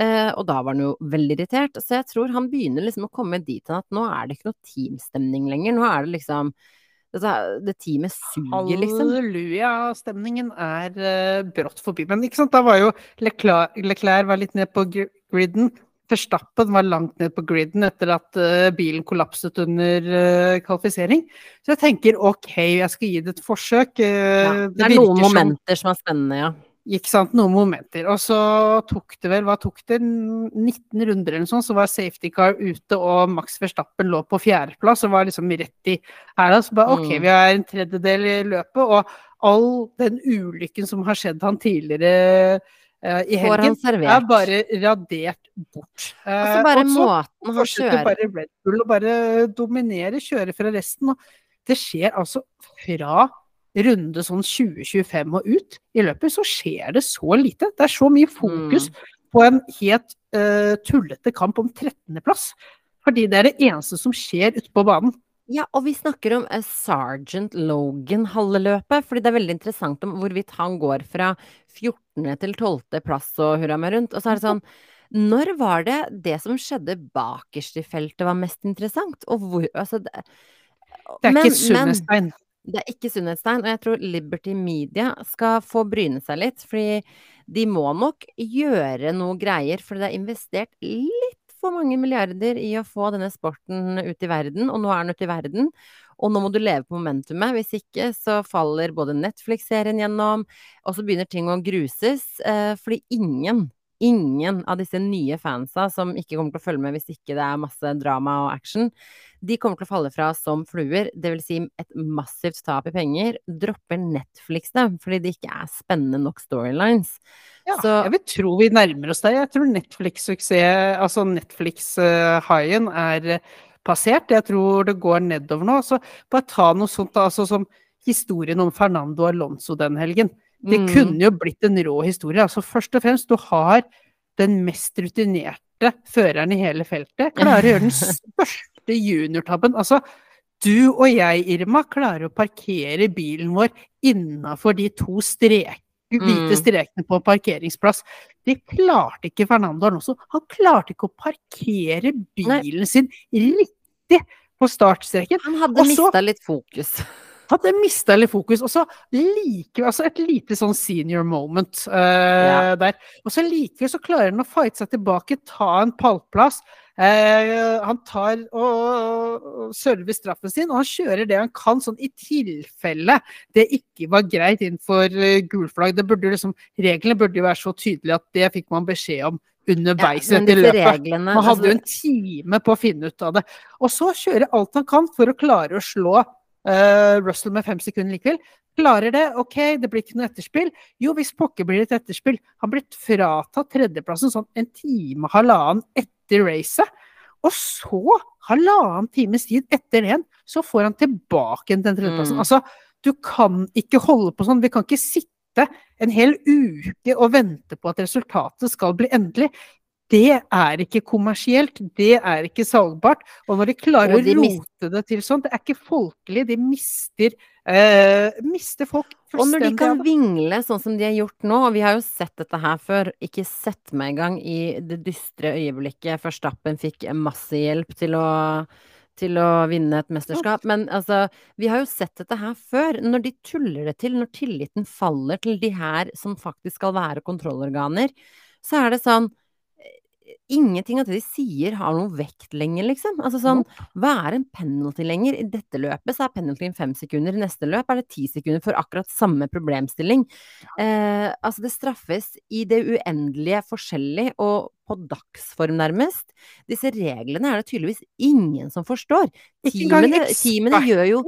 Eh, og da var han jo veldig irritert. Så jeg tror han begynner liksom å komme dit hen at nå er det ikke noe teamstemning lenger. Nå er det liksom dette- Det teamet suger, liksom. Halleluja-stemningen er eh, brått forbi. Men ikke sant, da var jo Leclerc, Leclerc var litt ned på gr- griden. Verstappen var langt ned på griden etter at eh, bilen kollapset under kvalifisering. Så jeg tenker OK, jeg skal gi det et forsøk. Ja, det er noen noen som- momenter som er spennende, ja. Ikke sant, noen momenter. Og så tok det vel, hva tok det, 19 runder eller noe sånt, så var safety car ute, og Max Verstappen lå på fjerdeplass og var liksom rett i hæla. Så bare OK, Mm. vi er en tredjedel i løpet, og all den ulykken som har skjedd han tidligere uh, i helgen, er bare radert bort. Og Eh, så bare og måten han kjører bare Red Bull å bare dominere, kjøre fra resten. Og det skjer altså fra runde sånn 2025 og ut i løpet, så skjer det så lite. Det er så mye fokus Mm. på en helt uh, tullete kamp om 13.-plass. Fordi det er det eneste som skjer ute på banen. Ja, og vi snakker om eh, Sergeant Logan halvløpet, fordi det er veldig interessant om hvorvidt han går fra 14. til 12. plass og hurra meg rundt. Og så er det sånn Når var det det som skjedde bakerst i feltet var mest interessant? Og hvor Altså det, Det er men, ikke Sunnestein. Det er ikke sunnhetstegn, og jeg tror Liberty Media skal få bryne seg litt. Fordi de må nok gjøre noe greier, for det er investert litt for mange milliarder i å få denne sporten ut i verden, og nå er den ute i verden. Og nå må du leve på momentumet, hvis ikke så faller både Netflix-serien gjennom, og så begynner ting å gruses, eh, fordi ingen ingen av disse nye fansa som ikke kommer til å følge med hvis ikke det er masse drama og action, de kommer til å falle fra som fluer. Det vil si et massivt tap i penger. Dropper Netflix det fordi det ikke er spennende nok storylines. Ja, Så- jeg vil tro vi nærmer oss det. Jeg tror Netflix-suksess, altså Netflix-haien, er passert. Jeg tror det går nedover nå. Så bare ta noe sånt, altså som historien om Fernando Alonso den helgen. Det Mm. kunne jo blitt en rå historie. Altså først og fremst, du har den mest rutinerte føreren i hele feltet. Klarer å gjøre den største juniortabben. Altså, du og jeg, Irma, klarer å parkere bilen vår innafor de to strek, hvite Mm. strekene på parkeringsplass. Det klarte ikke Fernando Alonso. Han klarte ikke å parkere bilen sin riktig på startstreken. Han hadde mista litt fokus. Hadde mista litt fokus. Og så likevel altså et lite sånn senior moment uh, Ja. der. Og så likevel så klarer han å fighte seg tilbake, ta en pallplass. Uh, han tar og, og server straffen sin, og han kjører det han kan, sånn i tilfelle det ikke var greit innenfor uh, gulflagg. Det burde liksom, reglene burde jo være så tydelige at det fikk man beskjed om underveis Ja, etter løpet. reglene Man hadde altså, jo en time på å finne ut av det. Og så kjøre alt han kan for å klare å slå Russell med fem sekunder likevel. Klarer det, OK, det blir ikke noe etterspill. Jo, hvis pokker blir et etterspill. Han blir fratatt tredjeplassen sånn en time, halvannen etter racet. Og så, halvannen times tid etter igjen, så får han tilbake den tredjeplassen. Mm. Altså, du kan ikke holde på sånn. Vi kan ikke sitte en hel uke og vente på at resultatet skal bli endelig. Det er ikke kommersielt, det er ikke salgbart. Og når de klarer de å rote det til sånn, det er ikke folkelig, de mister, eh, mister folk Og når de kan vingle sånn som de har gjort nå, og vi har jo sett dette her før, ikke sett meg engang i det dystre øyeblikket Førstappen fikk masse hjelp til å, til å vinne et mesterskap. Men altså, vi har jo sett dette her før. Når de tuller det til, når tilliten faller til de her som faktisk skal være kontrollorganer, så er det sånn Ingenting av det de sier har noe vekt lenger, liksom. Altså sånn, hva er en penalty lenger? I dette løpet så er penaltyen fem sekunder, i neste løp er det ti sekunder for akkurat samme problemstilling. Eh, altså det straffes i det uendelige forskjellig og på dagsform nærmest. Disse reglene er det tydeligvis ingen som forstår. Teamene, teamene gjør jo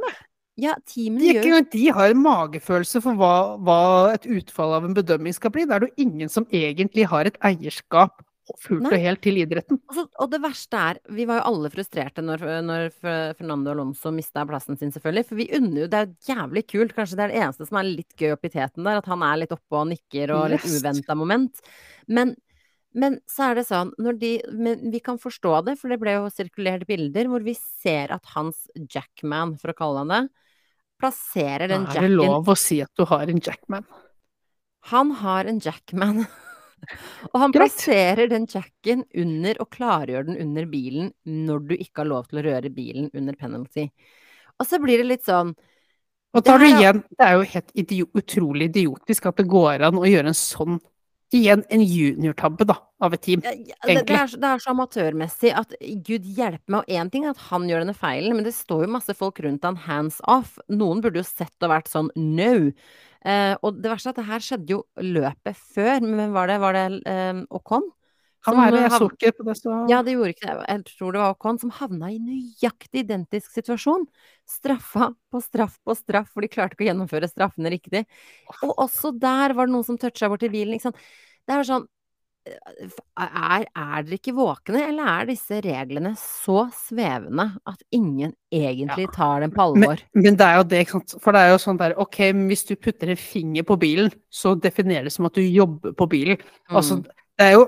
Ja, teamene gjør ikke engang de har en magefølelse for hva, hva et utfall av en bedømming skal bli. Det er jo ingen som egentlig har et eierskap fullt og helt til idretten. Altså, og det verste er, vi var jo alle frustrerte når, når Fernando Alonso mista plassen sin, selvfølgelig. For vi unner jo Det er jo jævlig kult. Kanskje det er det eneste som er litt gøy oppi teten der. At han er litt oppe og nikker og litt uventa moment. Men, men så er det sånn når de, vi kan forstå det, for det ble jo sirkulert bilder hvor vi ser at hans Jackman, for å kalle han det, plasserer den jacken er det lov å si at du har en Jackman? Han har en Jackman. Og han Greit. plasserer den jacken under og klargjør den under bilen når du ikke har lov til å røre bilen under penalty. Og så blir det litt sånn Og tar du igjen, det er jo helt idiot, utrolig idiotisk at det går an å gjøre en sånn Igjen en juniortabbe, da, av et team. ja, ja, det, det, er, så- det er så amatørmessig at gud hjelpe meg. Og én ting er at han gjør denne feilen, men det står jo masse folk rundt han hands off. Noen burde jo sett og vært sånn no. Eh, og det verste er at det her skjedde jo løpet før. Men hvem var det? Var det eh, Ocon? Kan Som være, jeg så ikke på det stå Ja, det gjorde ikke det. Jeg tror det var Ocon som havna i nøyaktig identisk situasjon. Straffa på straff på straff, for de klarte ikke å gjennomføre straffene riktig. Og også der var det noen som toucha borti bilen, ikke sant. Det er sånn eh, er, er dere ikke våkne, eller er disse reglene så svevende at ingen egentlig tar dem på alvor? men det er jo det, ikke sant. For det er jo sånn der, ok, hvis du putter en finger på bilen, så definerer det som at du jobber på bilen. Altså, Mm. det er jo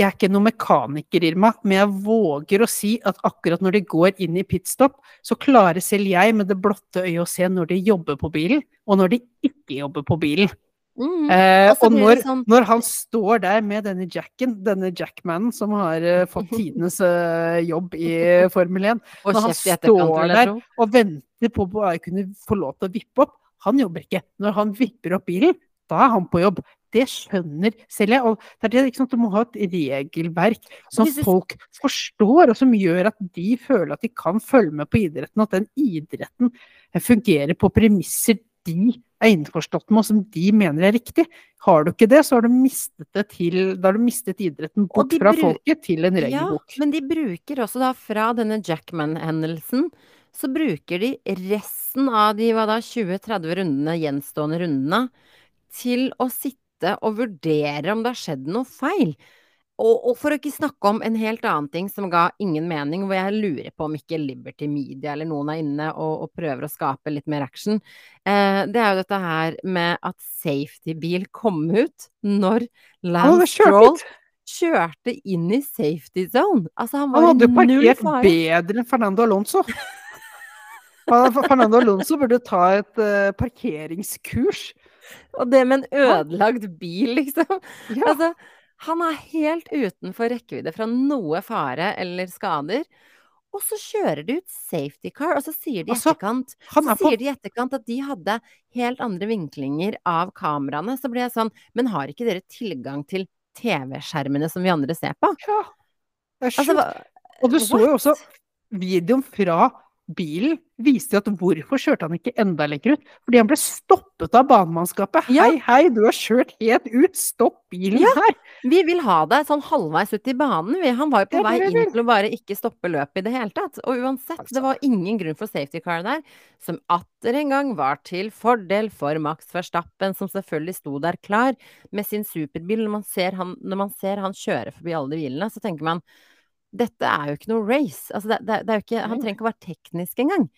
Jeg er ikke noen mekaniker, Irma, men jeg våger å si at akkurat når de går inn i pitstop, så klarer selv jeg med det blotte øyet å se når de jobber på bilen, og når de ikke jobber på bilen. Mm. Eh, Og så og når, sånn når han står der med denne jacken, denne jackmanen som har uh, fått tidenes uh, jobb i Formel 1, Og når han står der og venter på å kunne få lov til å vippe opp, han jobber ikke. Når han vipper opp bilen, da er han på jobb. Det skjønner selv jeg. Og det er det, ikke sant? Du må ha et regelverk som folk forstår, og som gjør at de føler at de kan følge med på idretten. At den idretten fungerer på premisser de er innforstått med, og som de mener er riktig. Har du ikke det, så har du mistet det til Da har du mistet idretten bort fra folket til en regelbok. Ja, men de bruker også da fra denne Jackman-hendelsen, så bruker de resten av de hva da, 20-30 rundene, gjenstående rundene, til å sitte og vurdere om det har skjedd noe feil. Og, og for å ikke snakke om en helt annen ting som ga ingen mening, hvor jeg lurer på om ikke Liberty Media eller noen er inne og, og prøver å skape litt mer action, eh, det er jo dette her med at safety-bil kom ut når Lance Stroll kjørte inn i safety zone. Altså, han var Han hadde jo parkert bedre enn Fernando Alonso. Fernando Alonso burde ta et uh, parkeringskurs. Og det med en ødelagt bil, liksom. Ja. Altså, han er helt utenfor rekkevidde fra noe fare eller skader. Og så kjører de ut safety car, og så sier de i Altså, etterkant er etterkant at de hadde helt andre vinklinger av kameraene. Så blir jeg sånn Men har ikke dere tilgang til TV-skjermene som vi andre ser på? Ja, det er Altså, sjukt. Altså, Og du så jo også videoen fra bilen viste at hvorfor kjørte han ikke enda lenger ut? Fordi han ble stoppet av banemannskapet. Ja. Hei, hei, du har kjørt helt ut! Stopp bilen Ja. her! Vi vil ha deg sånn halvveis ut i banen. Han var jo på vei inn til å bare ikke stoppe løpet i det hele tatt. Og uansett, det var ingen grunn for safety car der, som atter en gang var til fordel for Max Verstappen, som selvfølgelig sto der klar med sin superbil. Når man ser han, når man ser han kjøre forbi alle de bilene, så tenker man dette er jo ikke noe race. Altså, det, det, det er ikke, han trenger ikke å være teknisk engang.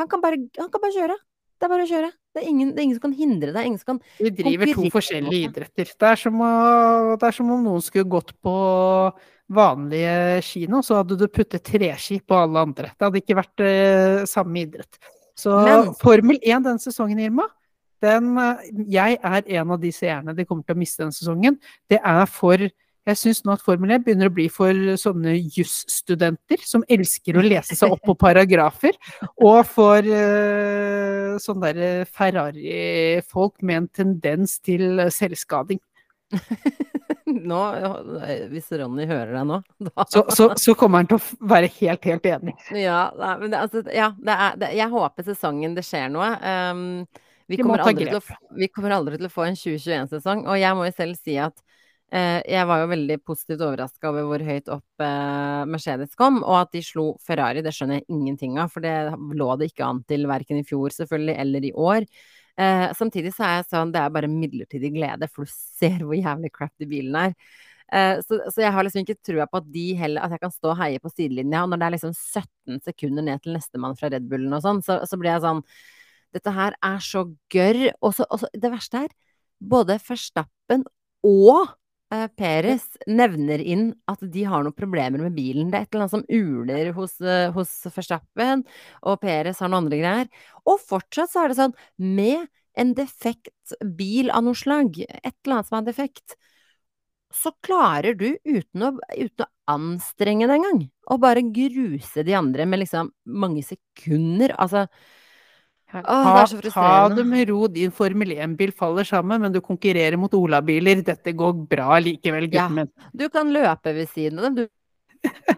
Han kan bare, han kan bare kjøre. Det er bare å kjøre. Det er ingen, det er ingen som kan hindre deg. Ingen som kan Vi driver to forskjellige idretter. Det er, som å, det er som om noen skulle gått på vanlige kino, så hadde du puttet treski på alle andre. Det hadde ikke vært eh, samme idrett. Så Men- Formel 1 denne sesongen, Irma, den, eh, jeg er en av de seerne de kommer til å miste denne sesongen. Det er for jeg syns nå at Formel 1 begynner å bli for sånne jusstudenter som elsker å lese seg opp på paragrafer, og for uh, sånne der Ferrari-folk med en tendens til eh, selvskading. Nå, hvis Ronny hører deg nå, da Så, så, så kommer han til å være helt, helt enig. Ja, men det, altså, ja det er, det, jeg håper sesongen det skjer noe. Um, vi, kommer å, vi kommer aldri til å få en 2021-sesong, og jeg må jo selv si at eh, jeg var jo veldig positivt overraska over hvor høyt opp eh, Mercedes kom, og at de slo Ferrari, det skjønner jeg ingenting av, for det lå det ikke an til verken i fjor selvfølgelig eller i år. Eh, samtidig så er jeg sånn, det er bare midlertidig glede, for du ser hvor jævlig crap de bilene er. Eh, så, så jeg har liksom ikke trua på at de heller At jeg kan stå og heie på sidelinja, og når det er liksom 17 sekunder ned til nestemann fra Red Bullen og sånn, så, så blir jeg sånn Dette her er så gørr. Og så det verste er, både Verstappen og eh, Peres nevner inn at de har noen problemer med bilen. Det er et eller annet som uler hos, eh, hos Verstappen, og Peres har noen andre greier. Og fortsatt så er det sånn, med en defekt bil av noe slag, et eller annet som er defekt, så klarer du, uten å, uten å anstrenge deg engang, å bare gruse de andre med liksom mange sekunder. Altså, Åh, det Ta, ta det med ro, din Formel 1-bil faller sammen, men du konkurrerer mot Ola-biler. Dette går bra likevel, Ja. gutten min. du kan løpe ved siden av dem, du.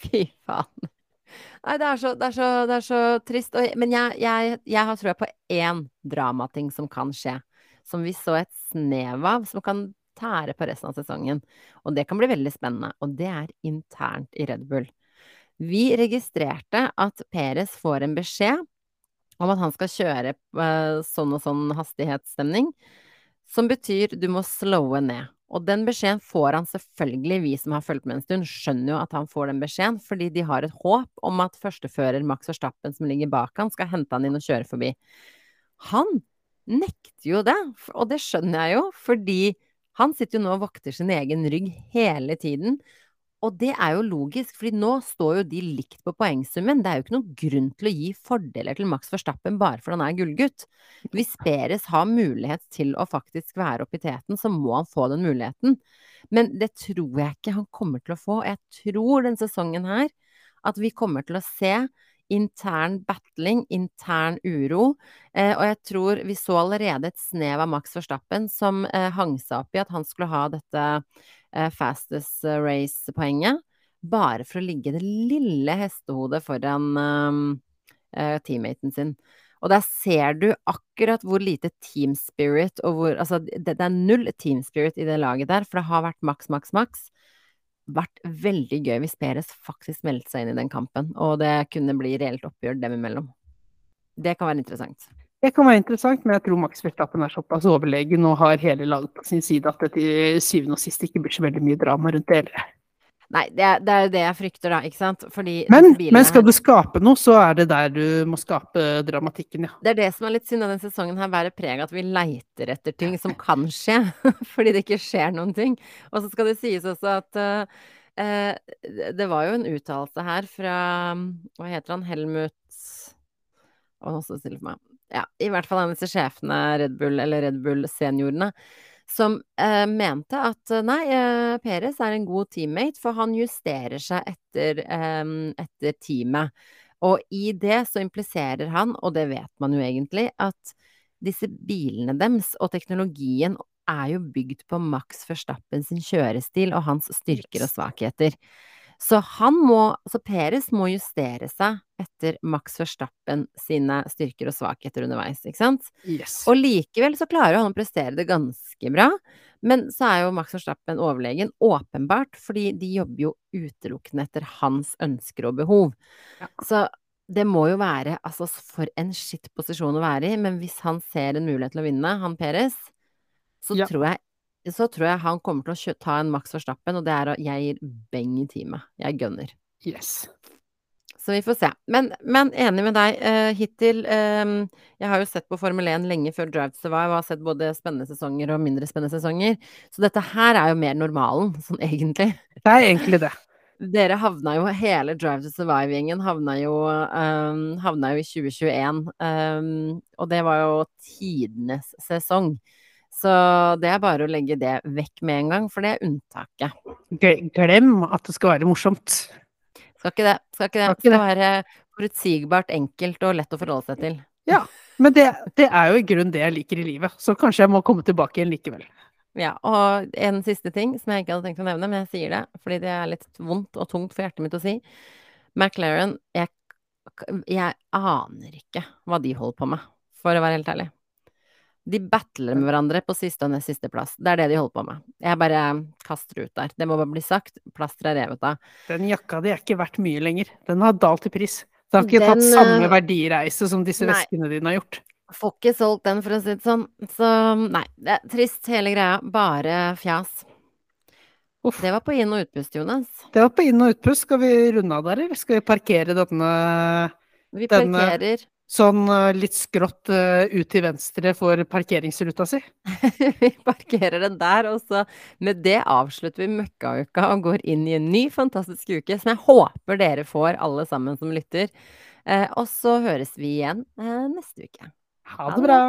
Fy faen. Nei, det er så, det er så, det er så trist. Og, men jeg, jeg, jeg har trua på én dramating som kan skje. Som vi så et snev av, som kan tære på resten av sesongen. Og det kan bli veldig spennende. Og det er internt i Red Bull. Vi registrerte at Peres får en beskjed om at han skal kjøre uh, sånn og sånn hastighetsstemning, som betyr du må slowe ned. Og den beskjeden får han selvfølgelig, vi som har fulgt med en stund, skjønner jo at han får den beskjeden, fordi de har et håp om at førstefører Max Verstappen som ligger bak han, skal hente han inn og kjøre forbi. Han nekter jo det, og det skjønner jeg jo, fordi han sitter jo nå og vokter sin egen rygg hele tiden, og det er jo logisk, fordi nå står jo de likt på poengsummen. Det er jo ikke noen grunn til å gi fordeler til Max Verstappen bare fordi han er gullgutt. Hvis Beres har mulighet til å faktisk være oppe i teten, så må han få den muligheten. Men det tror jeg ikke han kommer til å få. Jeg tror den sesongen her at vi kommer til å se intern battling, intern uro. Eh, og jeg tror vi så allerede et snev av Max Verstappen som eh, hang seg opp i at han skulle ha dette eh, fastest race-poenget. Bare for å ligge det lille hestehodet foran eh, eh, teammaten sin. Og der ser du akkurat hvor lite team spirit og hvor Altså, det, det er null team spirit i det laget der, for det har vært maks, maks, maks vært veldig gøy hvis Peres faktisk meldte seg inn i den kampen, og det kunne bli reelt oppgjør dem imellom. Det kan være interessant. Det kan være interessant, men jeg tror Max Verstappen er såpass overlegen og har hele laget på sin side at det til syvende og sist ikke blir så veldig mye drama rundt det hele. Nei, det er, det er det jeg frykter, da, ikke sant. Fordi men, men, skal du skape noe, så er det der du må skape dramatikken, ja. Det er det som er litt synd av denne sesongen her, bærer preg at vi leiter etter ting som kan skje. fordi det ikke skjer noen ting. Og så skal det sies også at uh, det var jo en uttalelse her fra Hva heter han? Helmut Å, nå står det stille for meg. Ja, i hvert fall en av disse sjefene Red Bull, eller Red Bull-seniorene som eh, mente at eh, nei, eh, Peres er en god teammate, for han justerer seg etter, eh, etter, teamet. Og i det så impliserer han, og det vet man jo egentlig, at disse bilene deres og teknologien er jo bygd på Max Verstappen sin kjørestil og hans styrker og svakheter. Så han må, så Peres må justere seg etter Max Verstappen sine styrker og svakheter underveis, ikke sant? Yes. Og likevel så klarer han å prestere det ganske bra. Men så er jo Max Verstappen overlegen, åpenbart, fordi de jobber jo utelukkende etter hans ønsker og behov. Ja. Så det må jo være Altså, for en skitt posisjon å være i, men hvis han ser en mulighet til å vinne, han Peres, så ja. tror jeg så tror jeg han kommer til å ta en Max Verstappen, og det er at jeg gir beng i teamet. Jeg gunner. Yes. Så vi får se. Men, men enig med deg. Uh, hittil um, Jeg har jo sett på Formel 1 lenge før Drive to Survive og har sett både spennende sesonger og mindre spennende sesonger. Så dette her er jo mer normalen, sånn egentlig. Det er egentlig det. Dere havna jo, hele Drive to Survive-gjengen havna, um, havna jo i 2021. Um, og det var jo tidenes sesong. Så det er bare å legge det vekk med en gang, for det er unntaket. Glem at det skal være morsomt. Skal ikke det. Skal ikke det. Skal, skal være forutsigbart, enkelt og lett å forholde seg til. Ja, men det, det er jo i grunnen det jeg liker i livet, så kanskje jeg må komme tilbake igjen likevel. Ja, og en siste ting som jeg ikke hadde tenkt å nevne, men jeg sier det fordi det er litt vondt og tungt for hjertet mitt å si. McLaren, jeg, jeg aner ikke hva de holder på med, for å være helt ærlig. De battler med hverandre på siste og nest siste plass. Det er det de holder på med. Jeg bare kaster ut der. Det må bare bli sagt. Plaster er revet av. Den jakka di er ikke verdt mye lenger. Den har dalt i pris. Den har ikke den, tatt samme eh, verdireise som disse nei, veskene dine har gjort. Får ikke solgt den, for å si det sånn. Så nei, det er trist hele greia. Bare fjas. Uff. Det var på inn- og utpust, Jonas. Det var på inn- og utpust. Skal vi runde av der, eller skal vi parkere denne Vi parkerer. Denne sånn eh, litt skrått uh, ut til venstre for parkeringsruta si. vi parkerer den der, og så med det avslutter vi Møkkauka og går inn i en ny fantastisk uke som jeg håper dere får, alle sammen som lytter. Uh, og så høres vi igjen neste uke. Ha det bra.